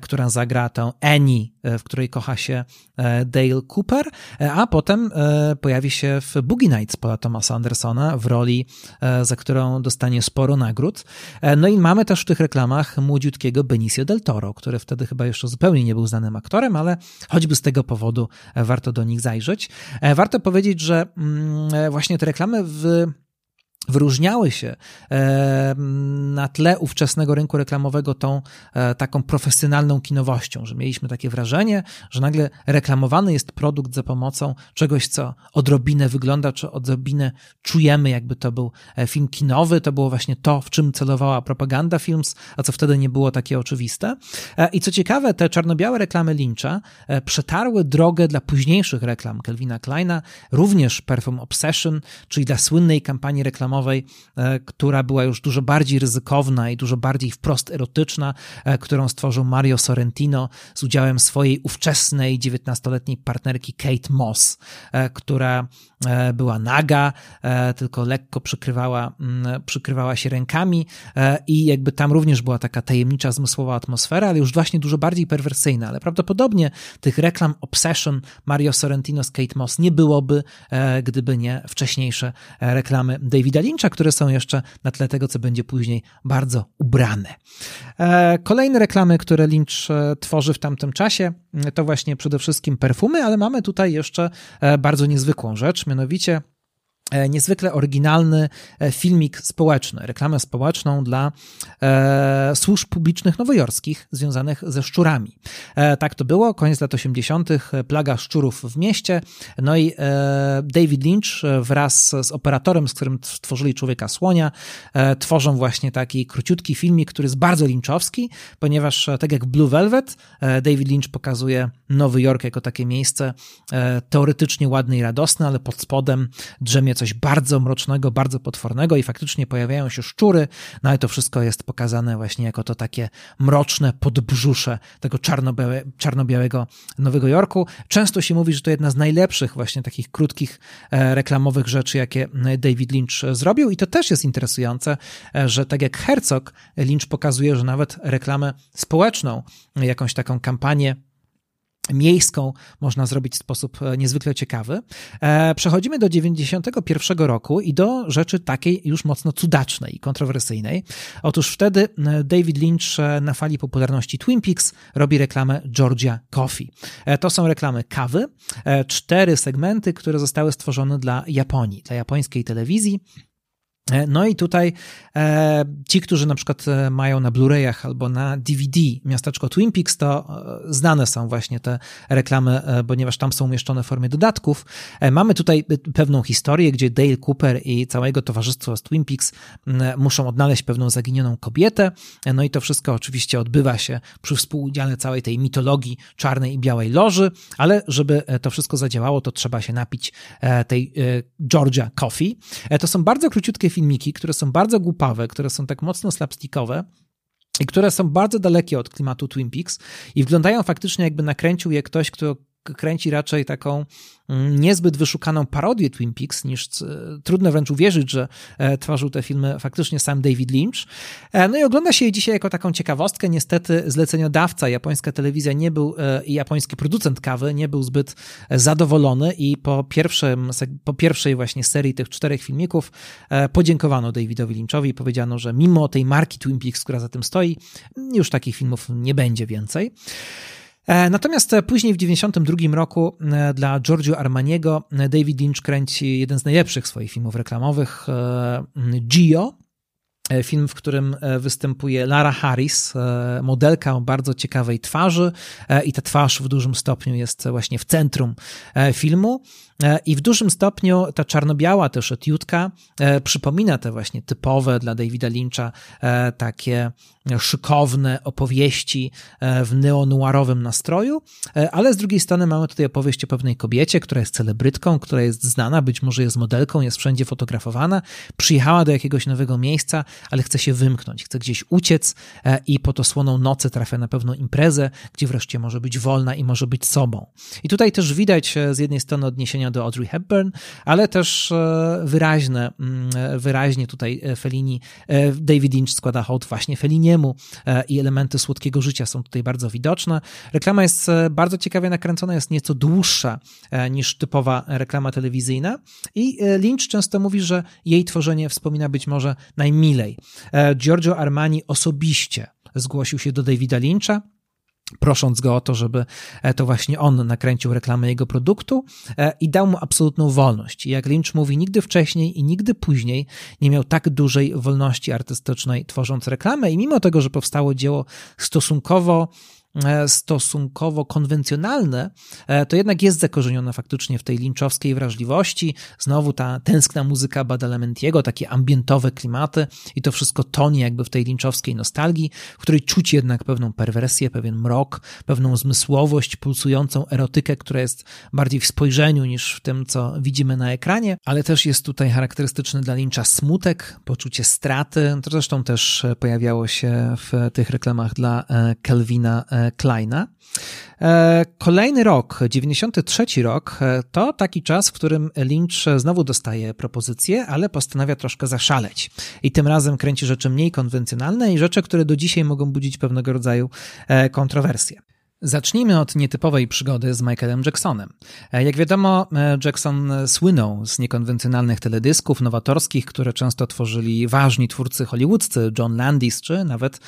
która zagra tę Annie, w której kocha się Dale Cooper, a potem pojawi się w Boogie Nights Paula Thomasa Andersona w roli, za którą dostanie sporo nagród. No i mamy też w tych reklamach młodziutkiego Benicio del Toro, który wtedy chyba jeszcze zupełnie nie był znanym aktorem, ale choćby z tego powodu warto do nich zajrzeć. E, warto powiedzieć, że mm, e, właśnie te reklamy w wyróżniały się e, na tle ówczesnego rynku reklamowego tą e, taką profesjonalną kinowością, że mieliśmy takie wrażenie, że nagle reklamowany jest produkt za pomocą czegoś, co odrobinę wygląda, czy odrobinę czujemy, jakby to był e, film kinowy. To było właśnie to, w czym celowała propaganda films, a co wtedy nie było takie oczywiste. I co ciekawe, te czarno-białe reklamy Lyncha przetarły drogę dla późniejszych reklam Kelvina Kleina, również Perfume Obsession, czyli dla słynnej kampanii reklamowej reklamowej, e, która była już dużo bardziej ryzykowna i dużo bardziej wprost erotyczna, e, którą stworzył Mario Sorrentino z udziałem swojej ówczesnej 19-letniej partnerki Kate Moss, e, która była naga, tylko lekko przykrywała, mm, przykrywała się rękami i jakby tam również była taka tajemnicza, zmysłowa atmosfera, ale już właśnie dużo bardziej perwersyjna, ale prawdopodobnie tych reklam Obsession Mario Sorrentino z Kate Moss nie byłoby, gdyby nie wcześniejsze reklamy Davida Lyncha, które są jeszcze na tle tego, co będzie później bardzo ubrane. E, kolejne reklamy, które Lynch e, tworzy w tamtym czasie, to właśnie przede wszystkim perfumy, ale mamy tutaj jeszcze e, bardzo niezwykłą rzecz, mianowicie niezwykle oryginalny e, filmik społeczny, reklamę społeczną dla e, służb publicznych nowojorskich związanych ze szczurami. E, tak to było, koniec lat 80., plaga szczurów w mieście. No i e, David Lynch wraz z operatorem, z którym stworzyli Człowieka Słonia, e, tworzą właśnie taki króciutki filmik, który jest bardzo lynchowski, ponieważ tak jak Blue Velvet, David Lynch pokazuje Nowy Jork jako takie miejsce teoretycznie ładne i radosne, ale pod spodem drzemie coś bardzo mrocznego, bardzo potwornego i faktycznie pojawiają się szczury, no ale to wszystko jest pokazane właśnie jako to takie mroczne podbrzusze tego czarno-białe, czarno-białego Nowego Jorku. Często się mówi, że to jedna z najlepszych właśnie takich krótkich e, reklamowych rzeczy, jakie David Lynch zrobił i to też jest interesujące, e, że tak jak Herzog, Lynch pokazuje, że nawet reklamę społeczną, jakąś taką kampanię miejską można zrobić w sposób e, niezwykle ciekawy. E, przechodzimy do 91 roku i do rzeczy takiej już mocno cudacznej i kontrowersyjnej. Otóż wtedy e, David Lynch na fali popularności Twin Peaks robi reklamę Georgia Coffee. To są reklamy kawy, cztery segmenty, które zostały stworzone dla Japonii, dla japońskiej telewizji. E, no i tutaj e, ci, którzy na przykład e, mają na Blu-rayach albo na DVD miasteczko Twin Peaks, to e, znane są właśnie te reklamy, e, ponieważ tam są umieszczone w formie dodatków. E, mamy tutaj pewną historię, gdzie Dale Cooper i całego towarzystwa z Twin Peaks muszą odnaleźć pewną zaginioną kobietę. No i to wszystko oczywiście odbywa się przy współudziale całej tej mitologii czarnej i białej loży, ale żeby to wszystko zadziałało, to trzeba się napić tej Georgia Coffee. To są bardzo króciutkie filmiki, które są bardzo głupawe, które są tak mocno slapstickowe, i które są bardzo dalekie od klimatu Twin Peaks i wyglądają faktycznie jakby nakręcił je ktoś, kto kręci raczej taką mm, niezbyt wyszukaną parodię Twin Peaks, niż trudno wręcz uwierzyć, że tworzył te filmy faktycznie sam David Lynch. No i ogląda się je dzisiaj jako taką ciekawostkę. Niestety zleceniodawca, japońska telewizja nie był i japoński producent kawy nie był zbyt zadowolony i po, pierwszym, po pierwszej właśnie serii tych czterech filmików podziękowano Davidowi Lynchowi i powiedziano, że mimo tej marki Twin Peaks, która za tym stoi, już takich filmów nie będzie więcej. E, natomiast później w 1992 roku e, dla Giorgio Armaniego David Lynch kręci jeden z najlepszych swoich filmów reklamowych, e, Gio, Film, w którym występuje Lara Harris, modelka o bardzo ciekawej twarzy, i ta twarz w dużym stopniu jest właśnie w centrum filmu. I w dużym stopniu ta czarno-biała też etiutka przypomina te właśnie typowe dla Davida Lyncha takie szykowne opowieści e, w neonuarowym nastroju, e, ale z drugiej strony mamy tutaj opowieść o pewnej kobiecie, która jest celebrytką, która jest znana, być może jest modelką, jest wszędzie fotografowana, przyjechała do jakiegoś nowego miejsca, ale chce się wymknąć, chce gdzieś uciec e, i po to słoną nocy trafia na pewną imprezę, gdzie wreszcie może być wolna i może być sobą. I tutaj też widać z jednej strony odniesienia do Audrey Hepburn, ale też wyraźne, mm, wyraźnie tutaj Felini, David Lynch składa hołd właśnie Felinie e, i elementy słodkiego życia są tutaj bardzo widoczne. Reklama jest e, bardzo ciekawie nakręcona, jest nieco dłuższa e, niż typowa reklama telewizyjna i Lynch często mówi, że jej tworzenie wspomina być może najmilej. Giorgio Armani osobiście zgłosił się do Davida Lyncha, prosząc go o to, żeby e, to właśnie on nakręcił reklamę jego produktu e, i dał mu absolutną wolność. Jak Lynch mówi, nigdy wcześniej i nigdy później nie miał tak dużej wolności artystycznej tworząc reklamę i mimo tego, że powstało dzieło stosunkowo stosunkowo konwencjonalne, e, to jednak jest zakorzenione faktycznie w tej linczowskiej wrażliwości. Znowu ta tęskna muzyka Badalamentiego, takie ambientowe klimaty i to wszystko tonie jakby w tej linczowskiej nostalgii, w której czuć jednak pewną perwersję, pewien mrok, pewną zmysłowość, pulsującą erotykę, która jest bardziej w spojrzeniu niż w tym, co widzimy na ekranie, ale też jest tutaj charakterystyczny dla Lyncha smutek, poczucie straty. To zresztą też pojawiało się w tych reklamach dla Kelvina e, Kleina. E, kolejny rok, 93 rok, e, to taki czas, w którym Lynch znowu dostaje propozycję, ale postanawia troszkę zaszaleć. I tym razem kręci rzeczy mniej konwencjonalne i rzeczy, które do dzisiaj mogą budzić pewnego rodzaju e, kontrowersje. Zacznijmy od nietypowej przygody z Michaelem Jacksonem. Jak wiadomo, Jackson słynął z niekonwencjonalnych teledysków nowatorskich, które często tworzyli ważni twórcy hollywoodzcy, John Landis czy nawet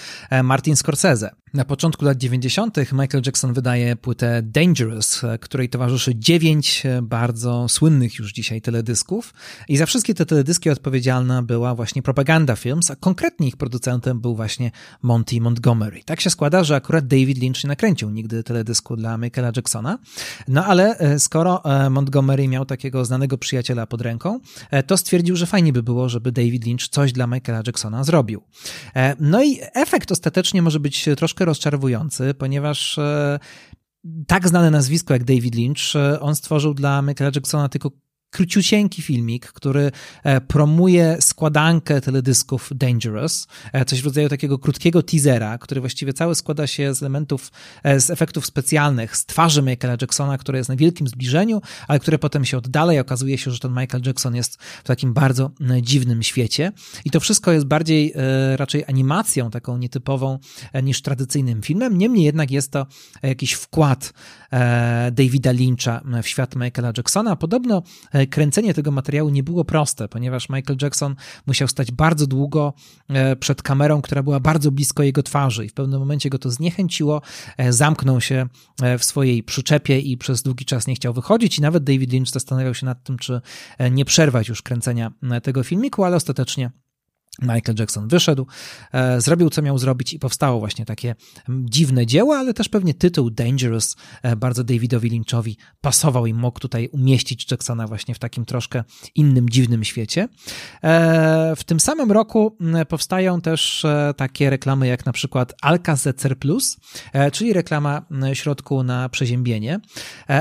Martin Scorsese. Na początku lat 90. Michael Jackson wydaje płytę Dangerous, której towarzyszy dziewięć bardzo słynnych już dzisiaj teledysków. I za wszystkie te teledyski odpowiedzialna była właśnie Propaganda Films, a konkretnie ich producentem był właśnie Monty Montgomery. Tak się składa, że akurat David Lynch nie nakręcił nigdy teledysku dla Michaela Jacksona. No ale e, skoro e, Montgomery miał takiego znanego przyjaciela pod ręką, e, to stwierdził, że fajnie by było, żeby David Lynch coś dla Michaela Jacksona zrobił. No i efekt ostatecznie może być troszkę rozczarowujący, ponieważ e, tak znane nazwisko jak David Lynch, e, on stworzył dla Michaela Jacksona tylko króciusieńki filmik, który e, promuje składankę teledysków Dangerous, e, coś w rodzaju takiego krótkiego teasera, który właściwie cały składa się z elementów, e, z efektów specjalnych, z twarzy Michaela Jacksona, które jest na wielkim zbliżeniu, ale które potem się oddala i okazuje się, że ten Michael Jackson jest w takim bardzo dziwnym świecie. I to wszystko jest bardziej raczej animacją, taką nietypową niż tradycyjnym filmem. Niemniej jednak jest to jakiś wkład Davida Lyncha w świat Michaela Jacksona. Podobno kręcenie tego materiału nie było proste, ponieważ Michael Jackson musiał stać bardzo długo e, przed kamerą, która była bardzo blisko jego twarzy i w pewnym momencie go to zniechęciło, e, zamknął się e, w swojej przyczepie i przez długi czas nie chciał wychodzić i nawet David Lynch zastanawiał się nad tym, czy nie przerwać już kręcenia tego filmiku, ale ostatecznie Michael Jackson wyszedł, e, zrobił co miał zrobić i powstało właśnie takie dziwne dzieło, ale też pewnie tytuł Dangerous e, bardzo Davidowi Lynchowi pasował i mógł tutaj umieścić Jacksona właśnie w takim troszkę innym, dziwnym świecie. E, w tym samym roku powstają też takie reklamy jak na przykład Alka-Zetzer Plus, czyli reklama środku na przeziębienie.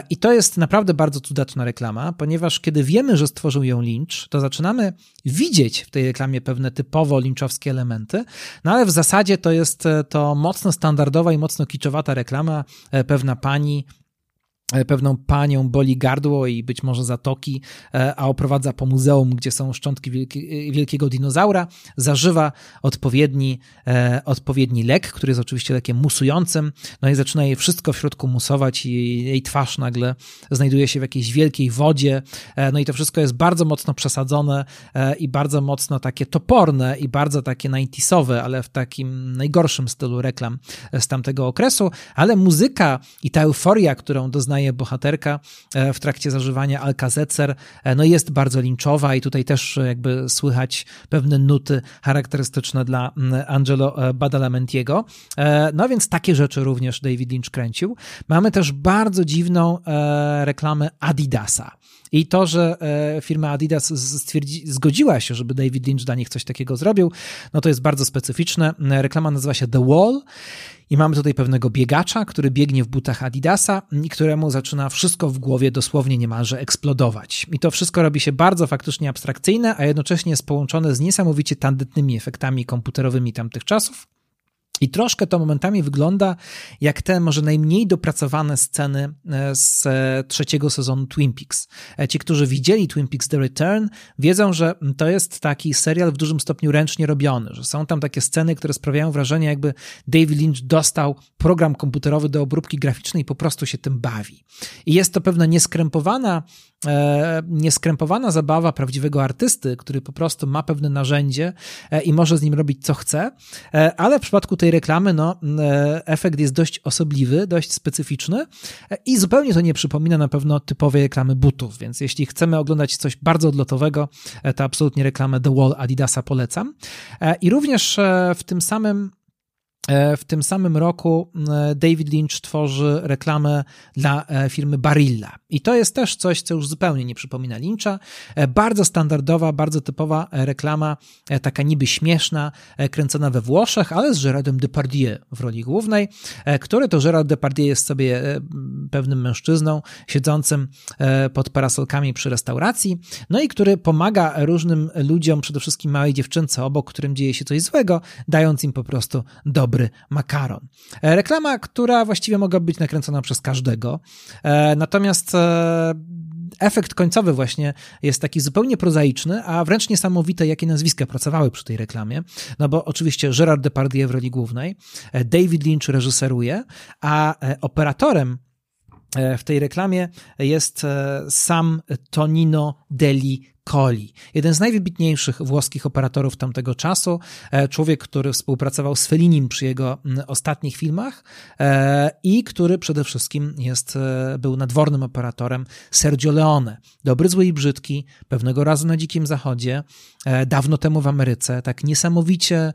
I to jest naprawdę bardzo cudaczna reklama, ponieważ kiedy wiemy, że stworzył ją Lynch, to zaczynamy widzieć w tej reklamie pewne typy typowo linczowskie elementy, no ale w zasadzie to jest e, to mocno standardowa i mocno kiczowata reklama. E, pewna pani pewną panią boli gardło i być może zatoki, e, a oprowadza po muzeum, gdzie są szczątki wielki, wielkiego dinozaura, zażywa odpowiedni, e, odpowiedni lek, który jest oczywiście lekiem musującym, no i zaczyna jej wszystko w środku musować i jej twarz nagle znajduje się w jakiejś wielkiej wodzie, no i to wszystko jest bardzo mocno przesadzone i bardzo mocno takie toporne i bardzo takie 90 ale w takim najgorszym stylu reklam z tamtego okresu, ale muzyka i ta euforia, którą doznaje bohaterka e, w trakcie zażywania Alka-Zecer, e, no jest bardzo linczowa i tutaj też e, jakby słychać pewne nuty charakterystyczne dla Angelo Badalamentiego. No więc takie rzeczy również David Lynch kręcił. Mamy też bardzo dziwną reklamę Adidasa. I to, że firma Adidas zgodziła się, żeby David Lynch dla nich coś takiego zrobił, no to jest bardzo specyficzne. Reklama nazywa się The Wall i mamy tutaj pewnego biegacza, który biegnie w butach Adidasa i któremu zaczyna wszystko w głowie dosłownie niemalże eksplodować. I to wszystko robi się bardzo faktycznie abstrakcyjne, a jednocześnie jest połączone z niesamowicie tandetnymi efektami komputerowymi tamtych czasów. I troszkę to momentami wygląda jak te może najmniej dopracowane sceny e, z e, trzeciego sezonu Twin Peaks. E, ci, którzy widzieli Twin Peaks The Return, wiedzą, że to jest taki serial w dużym stopniu ręcznie robiony, że są tam takie sceny, które sprawiają wrażenie, jakby David Lynch dostał program komputerowy do obróbki graficznej i po prostu się tym bawi. I jest to pewna nieskrępowana nieskrępowana zabawa prawdziwego artysty, który po prostu ma pewne narzędzie i może z nim robić co chce, ale w przypadku tej reklamy no, efekt jest dość osobliwy, dość specyficzny i zupełnie to nie przypomina na pewno typowej reklamy butów, więc jeśli chcemy oglądać coś bardzo odlotowego, to absolutnie reklamę The Wall Adidasa polecam. I również w tym samym E, w tym samym roku e, David Lynch tworzy reklamę dla e, firmy Barilla. I to jest też coś, co już zupełnie nie przypomina Lyncha. Bardzo standardowa, bardzo typowa reklama, taka niby śmieszna, kręcona we Włoszech, ale z Gerardem Depardieu w roli głównej, który to Gerard Depardieu jest sobie pewnym mężczyzną siedzącym pod parasolkami przy restauracji, no i który pomaga różnym ludziom, przede wszystkim małej dziewczynce obok, którym dzieje się coś złego, dając im po prostu dobry dobry makaron. E, reklama, która właściwie mogła być nakręcona przez każdego. E, natomiast e, efekt końcowy właśnie jest taki zupełnie prozaiczny, a wręcz niesamowite, jakie nazwiska pracowały przy tej reklamie. No bo oczywiście Gerard Depardieu w roli głównej, David Lynch reżyseruje, a operatorem w tej reklamie jest sam Tonino Deli Colli, jeden z najwybitniejszych włoskich operatorów tamtego czasu, e, człowiek, który współpracował z Fellinim przy jego ostatnich filmach e, i który przede wszystkim jest, e, był nadwornym operatorem Sergio Leone. Dobry, zły i brzydki, pewnego razu na Dzikim Zachodzie, dawno temu w Ameryce, tak niesamowicie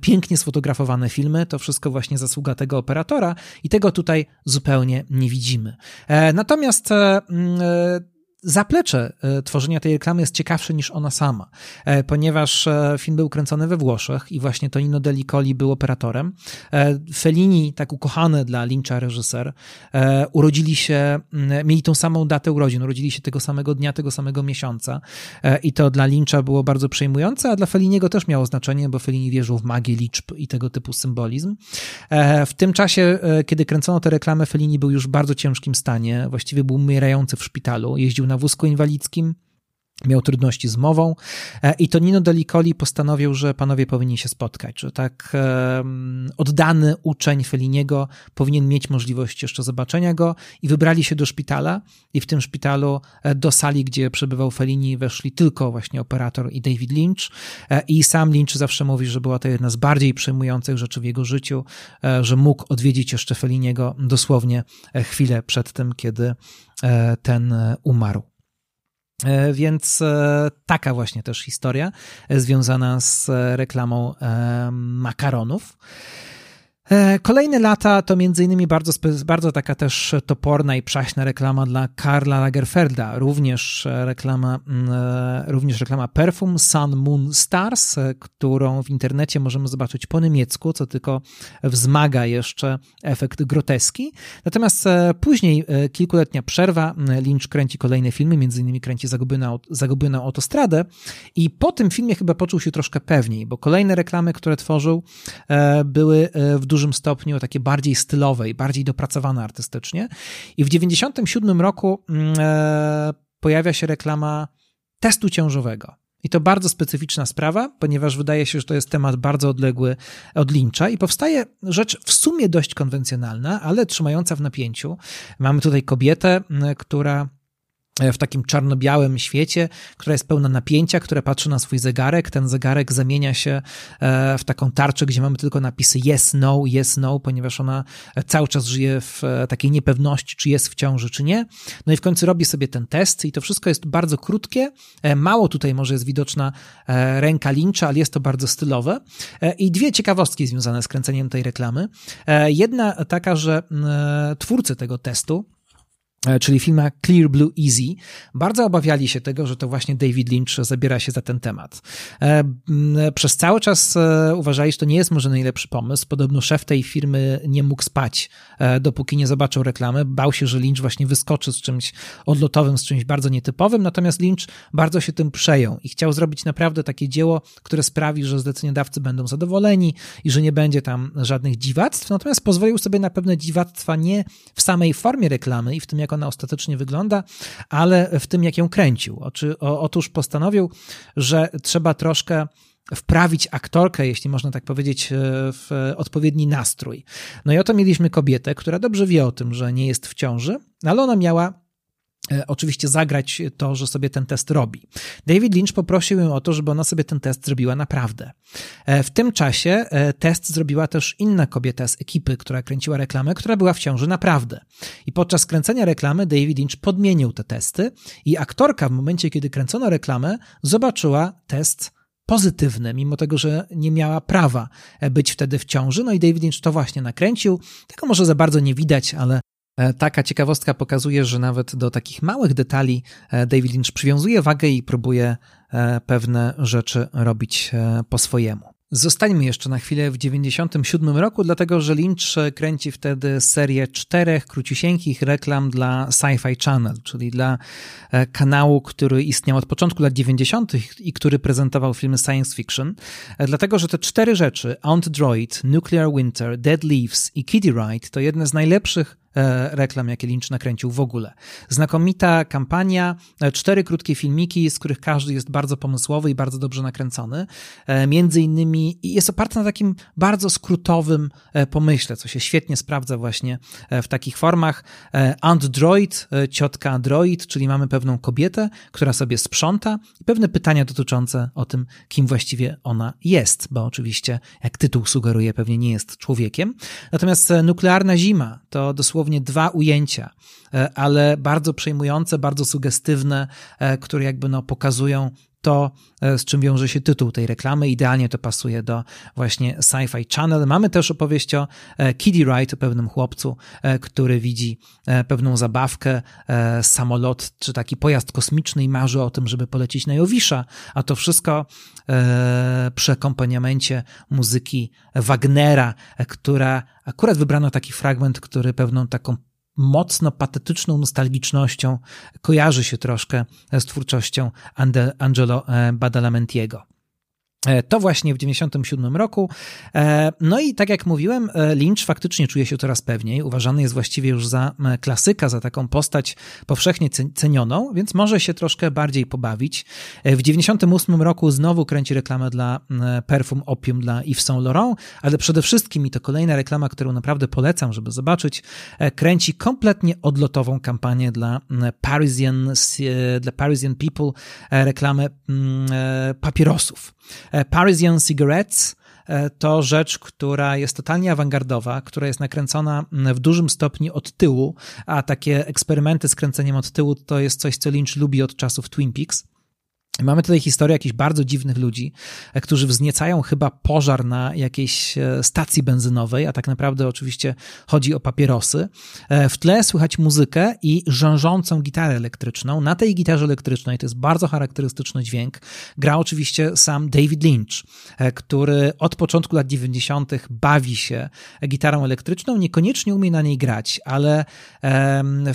pięknie sfotografowane filmy, to wszystko właśnie zasługa tego operatora i tego tutaj zupełnie nie widzimy. Natomiast zaplecze e, tworzenia tej reklamy jest ciekawsze niż ona sama, e, ponieważ e, film był kręcony we Włoszech i właśnie Tonino Delicoli był operatorem. Fellini, tak ukochany dla Lyncha reżyser, urodzili się, mieli tą samą datę urodzin, urodzili się tego samego dnia, tego samego miesiąca i to dla Lyncha było bardzo przejmujące, a dla Felliniego też miało znaczenie, bo Fellini wierzył w magię liczb i tego typu symbolizm. W tym czasie, kiedy kręcono tę reklamę, Fellini był już w bardzo ciężkim stanie, właściwie był umierający w szpitalu, jeździł na na wózku inwalidzkim, miał trudności z mową e, i to Nino Delicoli postanowił, że panowie powinni się spotkać, że tak oddany uczeń Feliniego powinien mieć możliwość jeszcze zobaczenia go i wybrali się do szpitala i w tym szpitalu e, do sali, gdzie przebywał Felini weszli tylko właśnie operator i David Lynch e, i sam Lynch zawsze mówi, że była to jedna z bardziej przejmujących rzeczy w jego życiu, że mógł odwiedzić jeszcze Feliniego dosłownie chwilę przed tym, kiedy ten umarł. E, więc e, taka właśnie też historia e, związana z reklamą makaronów. E, kolejne lata to między innymi bardzo, bardzo taka też toporna i przaśna reklama dla Karla Lagerfelda, również reklama, mm, e, również reklama Perfum Sun Moon Stars, e, którą w internecie możemy zobaczyć po niemiecku, co tylko wzmaga jeszcze efekt groteski. Natomiast później kilkuletnia przerwa, Lynch kręci kolejne filmy, między innymi kręci Zagubioną, Zagubioną autostradę i po tym filmie chyba poczuł się troszkę pewniej, bo kolejne reklamy, które tworzył były w dużym stopniu takie bardziej stylowe i bardziej dopracowane artystycznie. I w 97 roku mm, e, pojawia się reklama testu ciążowego. I to bardzo specyficzna sprawa, ponieważ wydaje się, że to jest temat bardzo odległy od Lyncha i powstaje rzecz w sumie dość konwencjonalna, ale trzymająca w napięciu. Mamy tutaj kobietę, która E, w takim czarno-białym świecie, która jest pełna napięcia, która patrzy na swój zegarek. Ten zegarek zamienia się e, w taką tarczę, gdzie mamy tylko napisy yes, no, yes, no, ponieważ ona cały czas żyje w e, takiej niepewności, czy jest w ciąży, czy nie. No i w końcu robi sobie ten test i to wszystko jest bardzo krótkie. Mało tutaj może jest widoczna ręka Lyncha, ale jest to bardzo stylowe. I dwie ciekawostki związane z kręceniem tej reklamy. Jedna taka, że twórcy tego testu, E, czyli filma Clear Blue Easy, bardzo obawiali się tego, że to właśnie David Lynch zabiera się za ten temat. E, przez cały czas e, uważali, że to nie jest może najlepszy pomysł. Podobno szef tej firmy nie mógł spać, dopóki nie zobaczył reklamy. Bał się, że Lynch właśnie wyskoczy z czymś odlotowym, z czymś bardzo nietypowym, natomiast Lynch bardzo się tym przejął i chciał zrobić naprawdę takie dzieło, które sprawi, że zleceniodawcy będą zadowoleni i że nie będzie tam żadnych dziwactw, natomiast pozwolił sobie na pewne dziwactwa nie w samej formie reklamy i w tym, jak ona ostatecznie wygląda, ale w tym, jak ją kręcił. Otóż postanowił, że trzeba troszkę wprawić aktorkę, jeśli można tak powiedzieć, e, w odpowiedni nastrój. No i oto mieliśmy kobietę, która dobrze wie o tym, że nie jest w ciąży, ale ona miała oczywiście zagrać to, że sobie ten test robi. David Lynch poprosił ją o to, żeby ona sobie ten test zrobiła naprawdę. E, w tym czasie e, test zrobiła też inna kobieta z ekipy, która kręciła reklamę, która była w ciąży naprawdę. I podczas kręcenia reklamy David Lynch podmienił te testy i aktorka w momencie, kiedy kręcono reklamę, zobaczyła test pozytywny, mimo tego, że nie miała prawa być wtedy w ciąży. No i David Lynch to właśnie nakręcił. Tego może za bardzo nie widać, ale E, taka ciekawostka pokazuje, że nawet do takich małych detali e, David Lynch przywiązuje wagę i próbuje e, pewne rzeczy robić po swojemu. Zostańmy jeszcze na chwilę w 97 roku, dlatego że Lynch kręci wtedy serię czterech króciusieńkich reklam dla Sci-Fi Channel, czyli dla kanału, który istniał od początku lat 90. i który prezentował filmy science fiction. Dlatego, że te cztery rzeczy, Aunt Droid, Nuclear Winter, Dead Leaves i Kitty Ride to jedne z najlepszych E, reklam, jakie Lynch nakręcił w ogóle. Znakomita kampania, e, cztery krótkie filmiki, z których każdy jest bardzo pomysłowy i bardzo dobrze nakręcony. E, między innymi jest oparty na takim bardzo skrótowym pomyśle, co się świetnie sprawdza właśnie w takich formach. Aunt Droid, ciotka Droid, czyli mamy pewną kobietę, która sobie sprząta i pewne pytania dotyczące o tym, kim właściwie ona jest, bo oczywiście, jak tytuł sugeruje, pewnie nie jest człowiekiem. Natomiast nuklearna zima to dosłownie dwa ujęcia, e, ale bardzo przejmujące, bardzo sugestywne, e, które jakby no pokazują to, e, z czym wiąże się tytuł tej reklamy. Idealnie to pasuje do właśnie Sci-Fi Channel. Mamy też opowieść o Kiddie Wright, o pewnym chłopcu, który widzi pewną zabawkę, samolot czy taki pojazd kosmiczny i marzy o tym, żeby polecieć na Jowisza, a to wszystko przy akompaniamencie muzyki Wagnera, która akurat wybrano taki fragment, który pewną taką mocno patetyczną nostalgicznością kojarzy się troszkę z twórczością Angelo e, Badalamentiego. E, to właśnie w 1997 roku. E, no i tak jak mówiłem, e, Lynch faktycznie czuje się coraz pewniej. Uważany jest właściwie już za klasyka, za taką postać powszechnie cenioną, więc może się troszkę bardziej pobawić. W 1998 roku znowu kręci reklamę dla perfum Opium dla Yves Saint Laurent, ale przede wszystkim, i to kolejna reklama, którą naprawdę polecam, żeby zobaczyć, kręci kompletnie odlotową kampanię dla Parisian, dla Parisian People, reklamę papierosów. E, Parisian Cigarettes e, to rzecz, która jest totalnie awangardowa, która jest nakręcona w dużym stopniu od tyłu, a takie eksperymenty z kręceniem od tyłu to jest coś, co Lynch lubi od czasów Twin Peaks. Mamy tutaj historię jakichś bardzo dziwnych ludzi, e, którzy wzniecają chyba pożar na jakiejś e, stacji benzynowej, a tak naprawdę oczywiście chodzi o papierosy. E, w tle słychać muzykę i rzężącą gitarę elektryczną. Na tej gitarze elektrycznej, to jest bardzo charakterystyczny dźwięk, gra oczywiście sam David Lynch, który od początku lat 90. bawi się gitarą elektryczną, niekoniecznie umie na niej grać, ale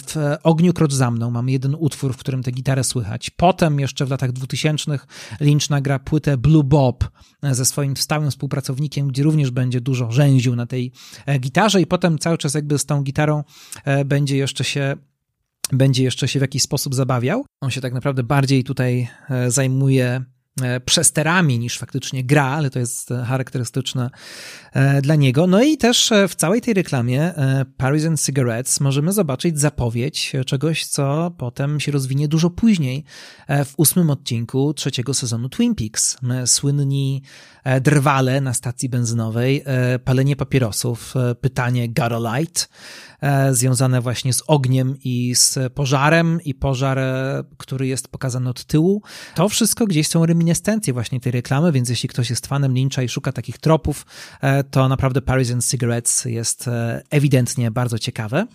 w Ogniu Krocz za mną mamy jeden utwór, w którym tę gitarę słychać. Potem jeszcze w latach 2000 2000 Lynch nagra płytę Blue Bob ze swoim stałym współpracownikiem, gdzie również będzie dużo rzęził na tej gitarze i potem cały czas jakby z tą gitarą będzie jeszcze się będzie jeszcze się w jakiś sposób zabawiał. On się tak naprawdę bardziej tutaj zajmuje E, przesterami niż faktycznie gra, ale to jest e, charakterystyczne e, dla niego. No i też w całej tej reklamie Paris and Cigarettes możemy zobaczyć zapowiedź czegoś, co potem się rozwinie dużo później w ósmym odcinku trzeciego sezonu Twin Peaks. Słynni drwale na stacji benzynowej, palenie papierosów, pytanie light, związane właśnie z ogniem i z pożarem i pożar, który jest pokazany od tyłu. To wszystko gdzieś są reminiscencje właśnie tej reklamy, więc jeśli ktoś jest fanem Lyncha i szuka takich tropów, e, to naprawdę Paris and Cigarettes jest e, ewidentnie bardzo ciekawe.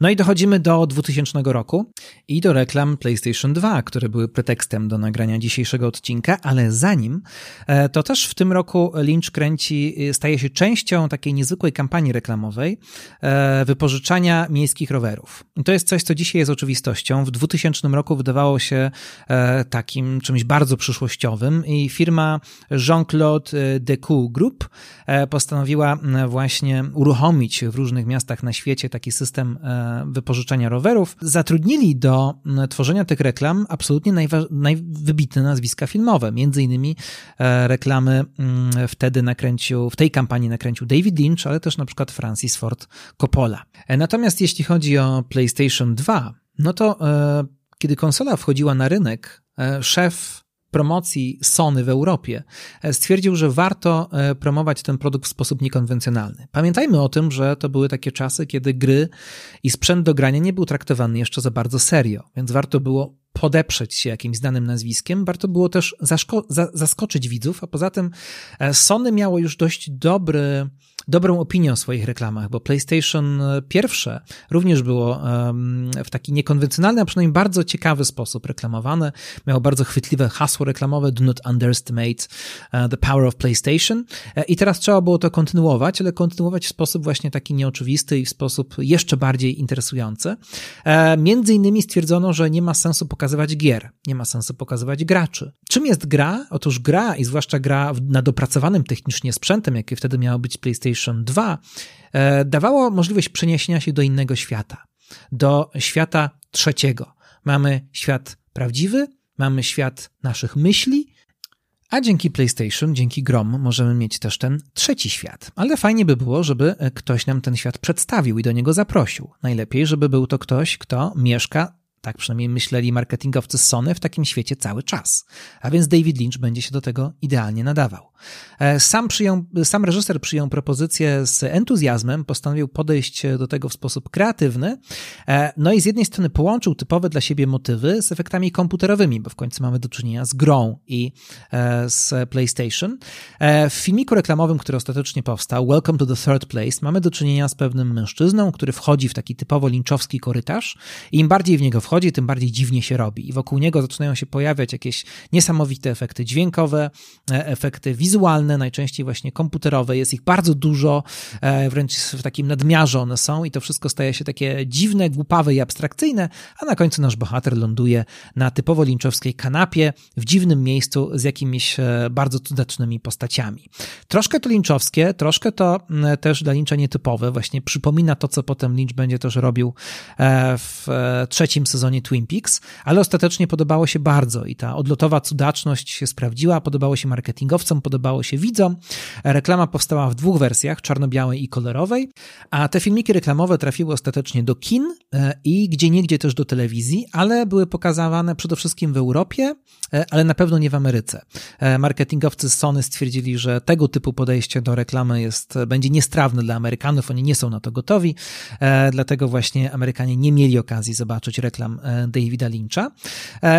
No i dochodzimy do 2000 roku i do reklam PlayStation 2, które były pretekstem do nagrania dzisiejszego odcinka, ale zanim, e, to też w tym roku Lynch kręci, staje się częścią takiej niezwykłej kampanii reklamowej wypożyczania miejskich rowerów. I to jest coś, co dzisiaj jest oczywistością. W 2000 roku wydawało się takim czymś bardzo przyszłościowym, i firma Jean-Claude Decoux Group e, postanowiła właśnie uruchomić w różnych miastach na świecie taki system e, wypożyczenia rowerów. Zatrudnili do tworzenia tych reklam absolutnie najwybitne nazwiska filmowe, między innymi e, reklamy wtedy nakręcił, w tej kampanii nakręcił David Lynch, ale też na przykład Francis Ford Coppola. Natomiast jeśli chodzi o PlayStation 2, no to kiedy konsola wchodziła na rynek, szef promocji Sony w Europie e, stwierdził, że warto e, promować ten produkt w sposób niekonwencjonalny. Pamiętajmy o tym, że to były takie czasy, kiedy gry i sprzęt do grania nie był traktowany jeszcze za bardzo serio, więc warto było podeprzeć się jakimś znanym nazwiskiem, warto było też zaskoczyć widzów, a poza tym e, Sony miało już dość dobry dobrą opinię o swoich reklamach, bo PlayStation pierwsze również było w taki niekonwencjonalny, a przynajmniej bardzo ciekawy sposób reklamowane. Miało bardzo chwytliwe hasło reklamowe Do not underestimate e, the power of PlayStation e, i teraz trzeba było to kontynuować, ale kontynuować w sposób właśnie taki nieoczywisty i w sposób jeszcze bardziej interesujący. E, między innymi stwierdzono, że nie ma sensu pokazywać gier, nie ma sensu pokazywać graczy. Czym jest gra? Otóż gra i zwłaszcza gra na dopracowanym technicznie sprzętem, jakie wtedy miało być PlayStation PlayStation 2 e, dawało możliwość przeniesienia się do innego świata, do świata trzeciego. Mamy świat prawdziwy, mamy świat naszych myśli, a dzięki PlayStation, dzięki Grom możemy mieć też ten trzeci świat. Ale fajnie by było, żeby ktoś nam ten świat przedstawił i do niego zaprosił. Najlepiej, żeby był to ktoś, kto mieszka tak przynajmniej myśleli marketingowcy Sony w takim świecie cały czas. A więc David Lynch będzie się do tego idealnie nadawał. E, sam, przyjął, sam reżyser przyjął propozycję z entuzjazmem, postanowił podejść do tego w sposób kreatywny, e, no i z jednej strony połączył typowe dla siebie motywy z efektami komputerowymi, bo w końcu mamy do czynienia z grą i e, z PlayStation. W filmiku reklamowym, który ostatecznie powstał, Welcome to the Third Place, mamy do czynienia z pewnym mężczyzną, który wchodzi w taki typowo linczowski korytarz i im bardziej w niego wchodzi, tym bardziej dziwnie się robi. I wokół niego zaczynają się pojawiać jakieś niesamowite efekty dźwiękowe, efekty wizualne, najczęściej właśnie komputerowe, jest ich bardzo dużo, e, wręcz w takim nadmiarze one są i to wszystko staje się takie dziwne, głupawe i abstrakcyjne, a na końcu nasz bohater ląduje na typowo linczowskiej kanapie w dziwnym miejscu z jakimiś e, bardzo cudacznymi postaciami. Troszkę to linczowskie, troszkę to też dla Lyncha nietypowe, właśnie przypomina to, co potem Lynch będzie też robił e, w trzecim sezonie Twin Peaks, ale ostatecznie podobało się bardzo i ta odlotowa cudaczność się sprawdziła, podobało się marketingowcom, podobało się widzom. Reklama powstała w dwóch wersjach, czarno-białej i kolorowej, a te filmiki reklamowe trafiły ostatecznie do kin e, i gdzie niegdzie też do telewizji, ale były pokazywane przede wszystkim w Europie, e, ale na pewno nie w Ameryce. E, marketingowcy Sony stwierdzili, że tego typu podejście do reklamy jest, będzie niestrawne dla Amerykanów, oni nie są na to gotowi, dlatego właśnie Amerykanie nie mieli okazji zobaczyć reklam Davida Lyncha.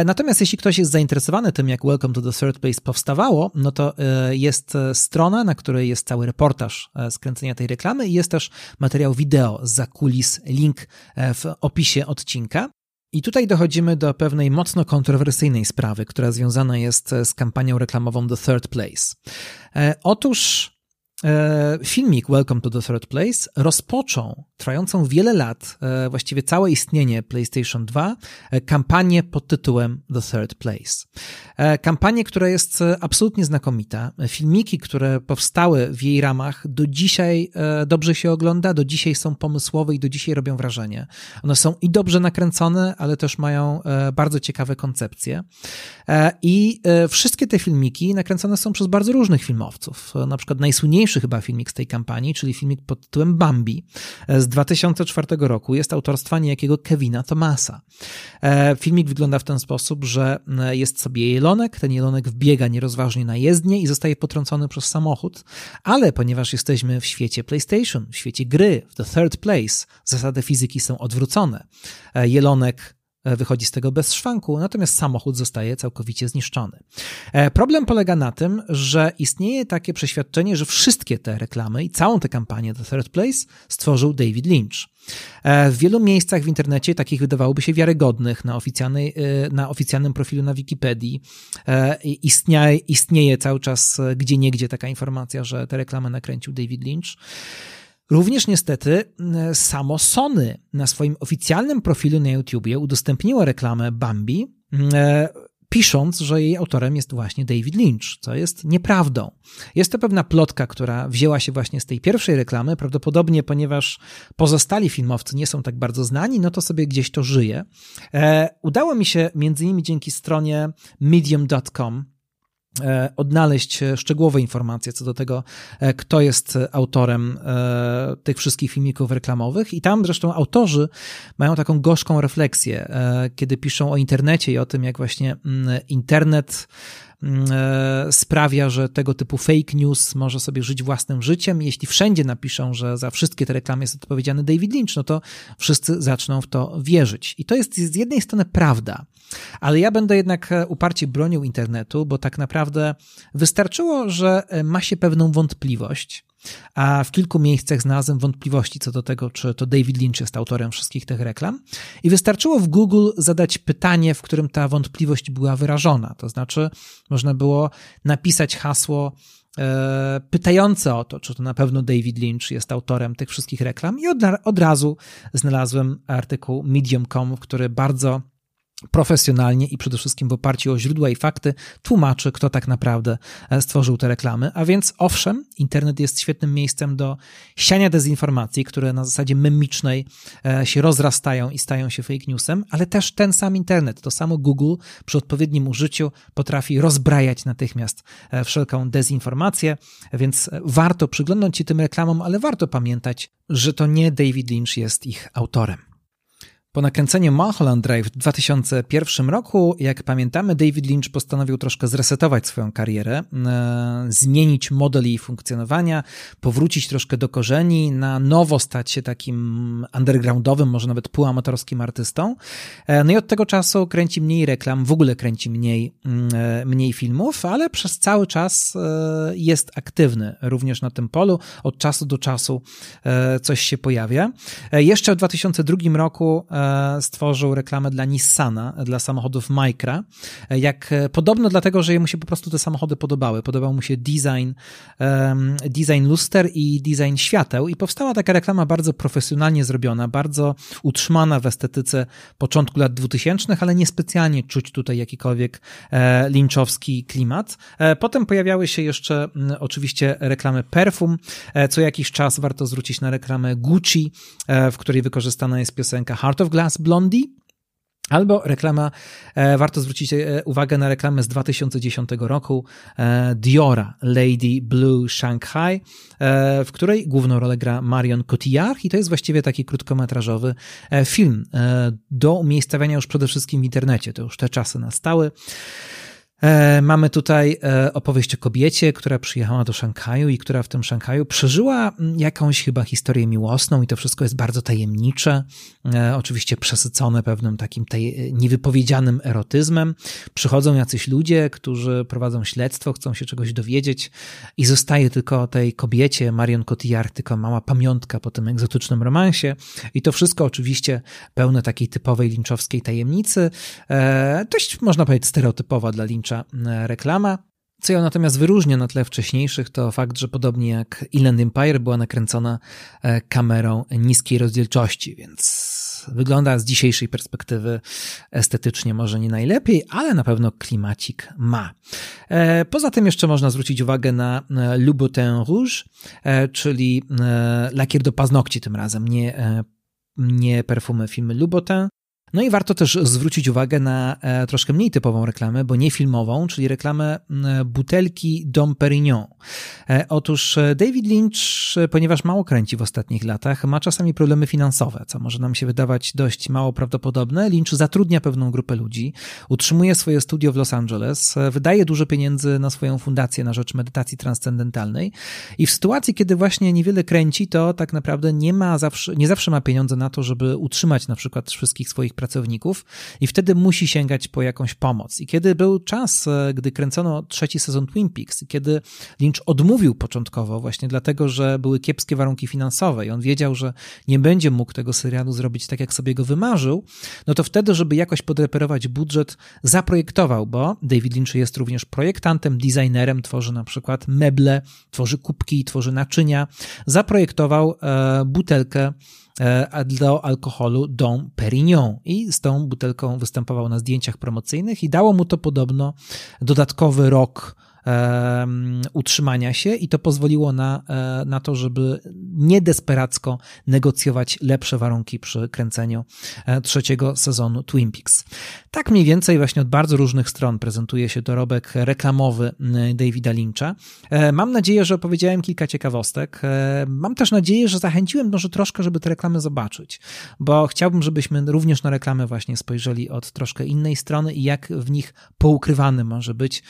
Natomiast jeśli ktoś jest zainteresowany tym, jak Welcome to the Third Place powstawało, no to jest e, strona, na której jest cały reportaż skręcenia e, tej reklamy i jest też materiał wideo za kulis, link e, w opisie odcinka. I tutaj dochodzimy do pewnej mocno kontrowersyjnej sprawy, która związana jest z kampanią reklamową The Third Place. Otóż e, filmik Welcome to the Third Place rozpoczął trwającą wiele lat, e, właściwie całe istnienie PlayStation 2, e, kampanię pod tytułem The Third Place. Kampanię, która jest absolutnie znakomita. Filmiki, które powstały w jej ramach, do dzisiaj dobrze się ogląda, do dzisiaj są pomysłowe i do dzisiaj robią wrażenie. One są i dobrze nakręcone, ale też mają bardzo ciekawe koncepcje. I wszystkie te filmiki nakręcone są przez bardzo różnych filmowców. Na przykład najsłynniejszy chyba filmik z tej kampanii, czyli filmik pod tytułem Bambi z 2004 roku, jest autorstwa niejakiego Kevina Thomasa. E, filmik wygląda w ten sposób, że e, jest sobie jelonek, ten jelonek wbiega nierozważnie na jezdnię i zostaje potrącony przez samochód, ale ponieważ jesteśmy w świecie PlayStation, w świecie gry, w The Third Place, zasady fizyki są odwrócone. E, jelonek E, wychodzi z tego bez szwanku, natomiast samochód zostaje całkowicie zniszczony. E, problem polega na tym, że istnieje takie przeświadczenie, że wszystkie te reklamy i całą tę kampanię The Third Place stworzył David Lynch. E, w wielu miejscach w internecie, takich wydawałoby się wiarygodnych, na, oficjalnej, na oficjalnym profilu na Wikipedii, istnieje, istnieje cały czas gdzie niegdzie taka informacja, że te reklamy nakręcił David Lynch. Również niestety e, samo Sony na swoim oficjalnym profilu na YouTubie udostępniło reklamę Bambi, e, pisząc, że jej autorem jest właśnie David Lynch, co jest nieprawdą. Jest to pewna plotka, która wzięła się właśnie z tej pierwszej reklamy, prawdopodobnie ponieważ pozostali filmowcy nie są tak bardzo znani, no to sobie gdzieś to żyje. E, udało mi się między innymi dzięki stronie medium.com odnaleźć szczegółowe informacje co do tego, e, kto jest autorem e, tych wszystkich filmików reklamowych. I tam zresztą autorzy mają taką gorzką refleksję, kiedy piszą o internecie i o tym, jak właśnie mm, internet sprawia, że tego typu fake news może sobie żyć własnym życiem. Jeśli wszędzie napiszą, że za wszystkie te reklamy jest odpowiedzialny David Lynch, no to wszyscy zaczną w to wierzyć. I to jest z jednej strony prawda, ale ja będę jednak e, uparcie bronił internetu, bo tak naprawdę wystarczyło, że e, ma się pewną wątpliwość, a w kilku miejscach znalazłem wątpliwości co do tego, czy to David Lynch jest autorem wszystkich tych reklam. I wystarczyło w Google zadać pytanie, w którym ta wątpliwość była wyrażona. To znaczy, można było napisać hasło e, pytające o to, czy to na pewno David Lynch jest autorem tych wszystkich reklam, i od, od razu znalazłem artykuł Medium.com, który bardzo profesjonalnie i przede wszystkim w oparciu o źródła i fakty tłumaczy, kto tak naprawdę e, stworzył te reklamy. A więc owszem, internet jest świetnym miejscem do siania dezinformacji, które na zasadzie memicznej e, się rozrastają i stają się fake newsem, ale też ten sam internet, to samo Google przy odpowiednim użyciu potrafi rozbrajać natychmiast e, wszelką dezinformację, więc warto przyglądać się tym reklamom, ale warto pamiętać, że to nie David Lynch jest ich autorem. Po nakręceniu Mulholland Drive w 2001 roku, jak pamiętamy, David Lynch postanowił troszkę zresetować swoją karierę, e, zmienić model jej funkcjonowania, powrócić troszkę do korzeni, na nowo stać się takim undergroundowym, może nawet półamatorskim artystą. E, no i od tego czasu kręci mniej reklam, w ogóle kręci mniej, mm, e, mniej filmów, ale przez cały czas jest aktywny również na tym polu. Od czasu do czasu coś się pojawia. Jeszcze w 2002 roku stworzył reklamę dla Nissana, dla samochodów Micra. Jak podobno dlatego, że mu się po prostu te samochody podobały. Podobał mu się design, design luster i design świateł i powstała taka reklama bardzo profesjonalnie zrobiona, bardzo utrzymana w estetyce początku lat 2000, ale niespecjalnie czuć tutaj jakikolwiek e, linczowski klimat. E, potem pojawiały się jeszcze oczywiście reklamy perfum. E, co jakiś czas warto zwrócić na reklamę Gucci, w której wykorzystana jest piosenka Heart of Glass Blondie. Albo reklama, e, warto zwrócić e, uwagę na reklamę z 2010 roku e, Diora Lady Blue Shanghai, w której główną rolę gra Marion Cotillard i to jest właściwie taki krótkometrażowy film do umiejscawiania już przede wszystkim w internecie. To już te czasy nastały. E, mamy tutaj e, opowieść o kobiecie, która przyjechała do Szanghaju i która w tym Szanghaju przeżyła mm, jakąś chyba historię miłosną i to wszystko jest bardzo tajemnicze, e, oczywiście przesycone pewnym takim niewypowiedzianym erotyzmem. Przychodzą jacyś ludzie, którzy prowadzą śledztwo, chcą się czegoś dowiedzieć i zostaje tylko tej kobiecie, Marion Cotillard, tylko mała pamiątka po tym egzotycznym romansie. I to wszystko oczywiście pełne takiej typowej linczowskiej tajemnicy, dość można powiedzieć stereotypowa dla Lyncha E, reklama. Co ją natomiast wyróżnia na tle wcześniejszych, to fakt, że podobnie jak Inland Empire była nakręcona e, kamerą niskiej rozdzielczości, więc wygląda z dzisiejszej perspektywy estetycznie może nie najlepiej, ale na pewno klimacik ma. E, poza tym jeszcze można zwrócić uwagę na Louboutin Rouge, czyli lakier do paznokci tym razem, nie nie perfumy firmy Louboutin, no i warto też zwrócić uwagę na e, troszkę mniej typową reklamę, bo nie filmową, czyli reklamę butelki Dom Perignon. E, otóż e, David Lynch, ponieważ mało kręci w ostatnich latach, ma czasami problemy finansowe, co może nam się wydawać dość mało prawdopodobne. Lynch zatrudnia pewną grupę ludzi, utrzymuje swoje studio w Los Angeles, wydaje dużo pieniędzy na swoją fundację na rzecz medytacji transcendentalnej i w sytuacji, kiedy właśnie niewiele kręci, to tak naprawdę nie ma zawsze, nie zawsze ma pieniądze na to, żeby utrzymać na przykład wszystkich swoich pracowników i wtedy musi sięgać po jakąś pomoc. I kiedy był czas, e, gdy kręcono trzeci sezon Twin Peaks, kiedy Lynch odmówił początkowo właśnie dlatego, że były kiepskie warunki finansowe i on wiedział, że nie będzie mógł tego serialu zrobić tak, jak sobie go wymarzył, no to wtedy, żeby jakoś podreperować budżet, zaprojektował, bo David Lynch jest również projektantem, designerem, tworzy na przykład meble, tworzy kubki, tworzy naczynia, zaprojektował e, butelkę do alkoholu Dom Perignon. I z tą butelką występował na zdjęciach promocyjnych i dało mu to podobno dodatkowy rok utrzymania się i to pozwoliło na, e, na to, żeby nie desperacko negocjować lepsze warunki przy kręceniu e, trzeciego sezonu Twin Peaks. Tak mniej więcej właśnie od bardzo różnych stron prezentuje się dorobek reklamowy Davida Lyncha. E, mam nadzieję, że opowiedziałem kilka ciekawostek. Mam też nadzieję, że zachęciłem może troszkę, żeby te reklamy zobaczyć, bo chciałbym, żebyśmy również na reklamy właśnie spojrzeli od troszkę innej strony i jak w nich poukrywany może być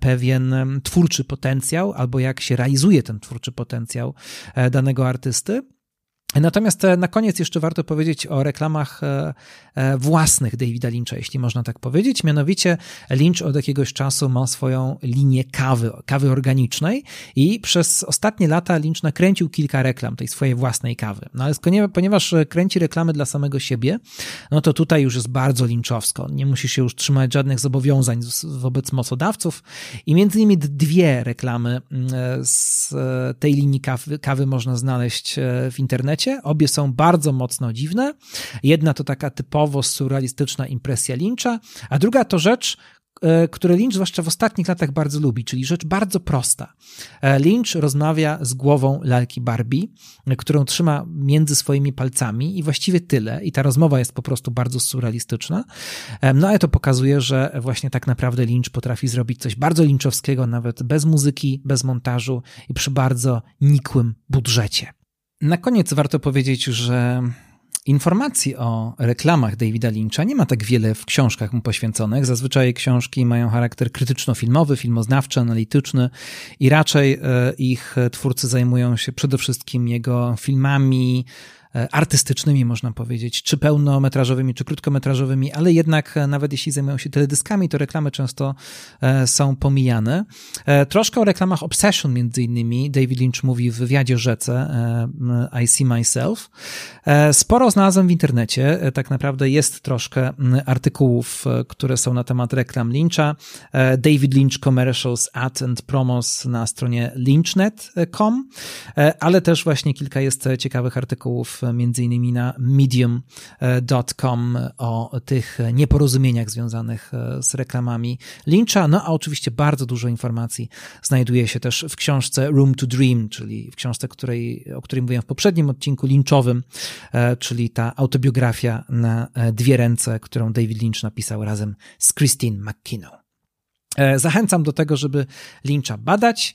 pewien ten twórczy potencjał, albo jak się realizuje ten twórczy potencjał e, danego artysty. Natomiast e, na koniec jeszcze warto powiedzieć o reklamach e, e, własnych Davida Lyncha, jeśli można tak powiedzieć. Mianowicie Lynch od jakiegoś czasu ma swoją linię kawy, kawy organicznej i przez ostatnie lata Lynch nakręcił kilka reklam tej swojej własnej kawy. No ale ponieważ kręci reklamy dla samego siebie, no to tutaj już jest bardzo lynchowsko. Nie musi się już trzymać żadnych zobowiązań wobec mocodawców i między innymi dwie reklamy mm, z tej linii kawy, kawy można znaleźć w internecie Obie są bardzo mocno dziwne. Jedna to taka typowo surrealistyczna impresja Lyncha, a druga to rzecz, e, które Lynch zwłaszcza w ostatnich latach bardzo lubi, czyli rzecz bardzo prosta. E, Lynch rozmawia z głową lalki Barbie, którą trzyma między swoimi palcami i właściwie tyle. I ta rozmowa jest po prostu bardzo surrealistyczna. E, no ale to pokazuje, że właśnie tak naprawdę Lynch potrafi zrobić coś bardzo lynchowskiego, nawet bez muzyki, bez montażu i przy bardzo nikłym budżecie. Na koniec warto powiedzieć, że informacji o reklamach Davida Lyncha nie ma tak wiele w książkach mu poświęconych. Zazwyczaj książki mają charakter krytyczno-filmowy, filmoznawczy, analityczny i raczej e, ich twórcy zajmują się przede wszystkim jego filmami, artystycznymi, można powiedzieć, czy pełnometrażowymi, czy krótkometrażowymi, ale jednak e, nawet jeśli zajmują się teledyskami, to reklamy często e, są pomijane. Troszkę o reklamach Obsession między innymi David Lynch mówi w wywiadzie Rzece I See Myself. Sporo znalazłem w internecie, tak naprawdę jest troszkę artykułów, które są na temat reklam Lyncha. David Lynch Commercials Ad and Promos na stronie lynchnet.com, ale też właśnie kilka jest ciekawych artykułów między innymi na medium.com o tych nieporozumieniach związanych e, z reklamami Lyncha. No a oczywiście bardzo dużo informacji znajduje się też w książce Room to Dream, czyli w książce, której, o której mówiłem w poprzednim odcinku Lynchowym, e, czyli ta autobiografia na e, dwie ręce, którą David Lynch napisał razem z Christine McKinnon. Zachęcam do tego, żeby Lyncha badać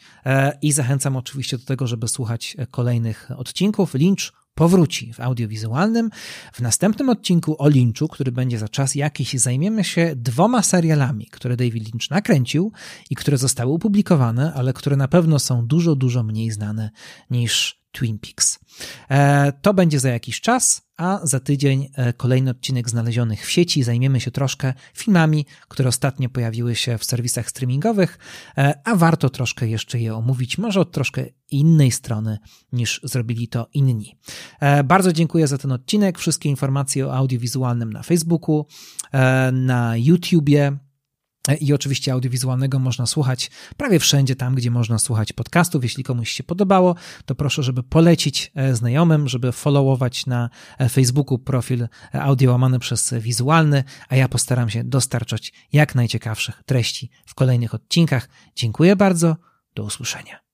i zachęcam oczywiście do tego, żeby słuchać kolejnych odcinków. Lynch powróci w audiowizualnym. W następnym odcinku o Lynchu, który będzie za czas jakiś, zajmiemy się dwoma serialami, które David Lynch nakręcił i które zostały opublikowane, ale które na pewno są dużo, dużo mniej znane niż Twin Peaks. E, to będzie za jakiś czas, a za tydzień e, kolejny odcinek znalezionych w sieci. Zajmiemy się troszkę filmami, które ostatnio pojawiły się w serwisach streamingowych, e, a warto troszkę jeszcze je omówić, może od troszkę innej strony niż zrobili to inni. Bardzo dziękuję za ten odcinek. Wszystkie informacje o audiowizualnym na Facebooku, na YouTubie, i oczywiście audiowizualnego można słuchać prawie wszędzie tam, gdzie można słuchać podcastów. Jeśli komuś się podobało, to proszę, żeby polecić e, znajomym, żeby followować na e, Facebooku profil e, audio łamany przez wizualny, a ja postaram się dostarczać jak najciekawszych treści w kolejnych odcinkach. Dziękuję bardzo, do usłyszenia.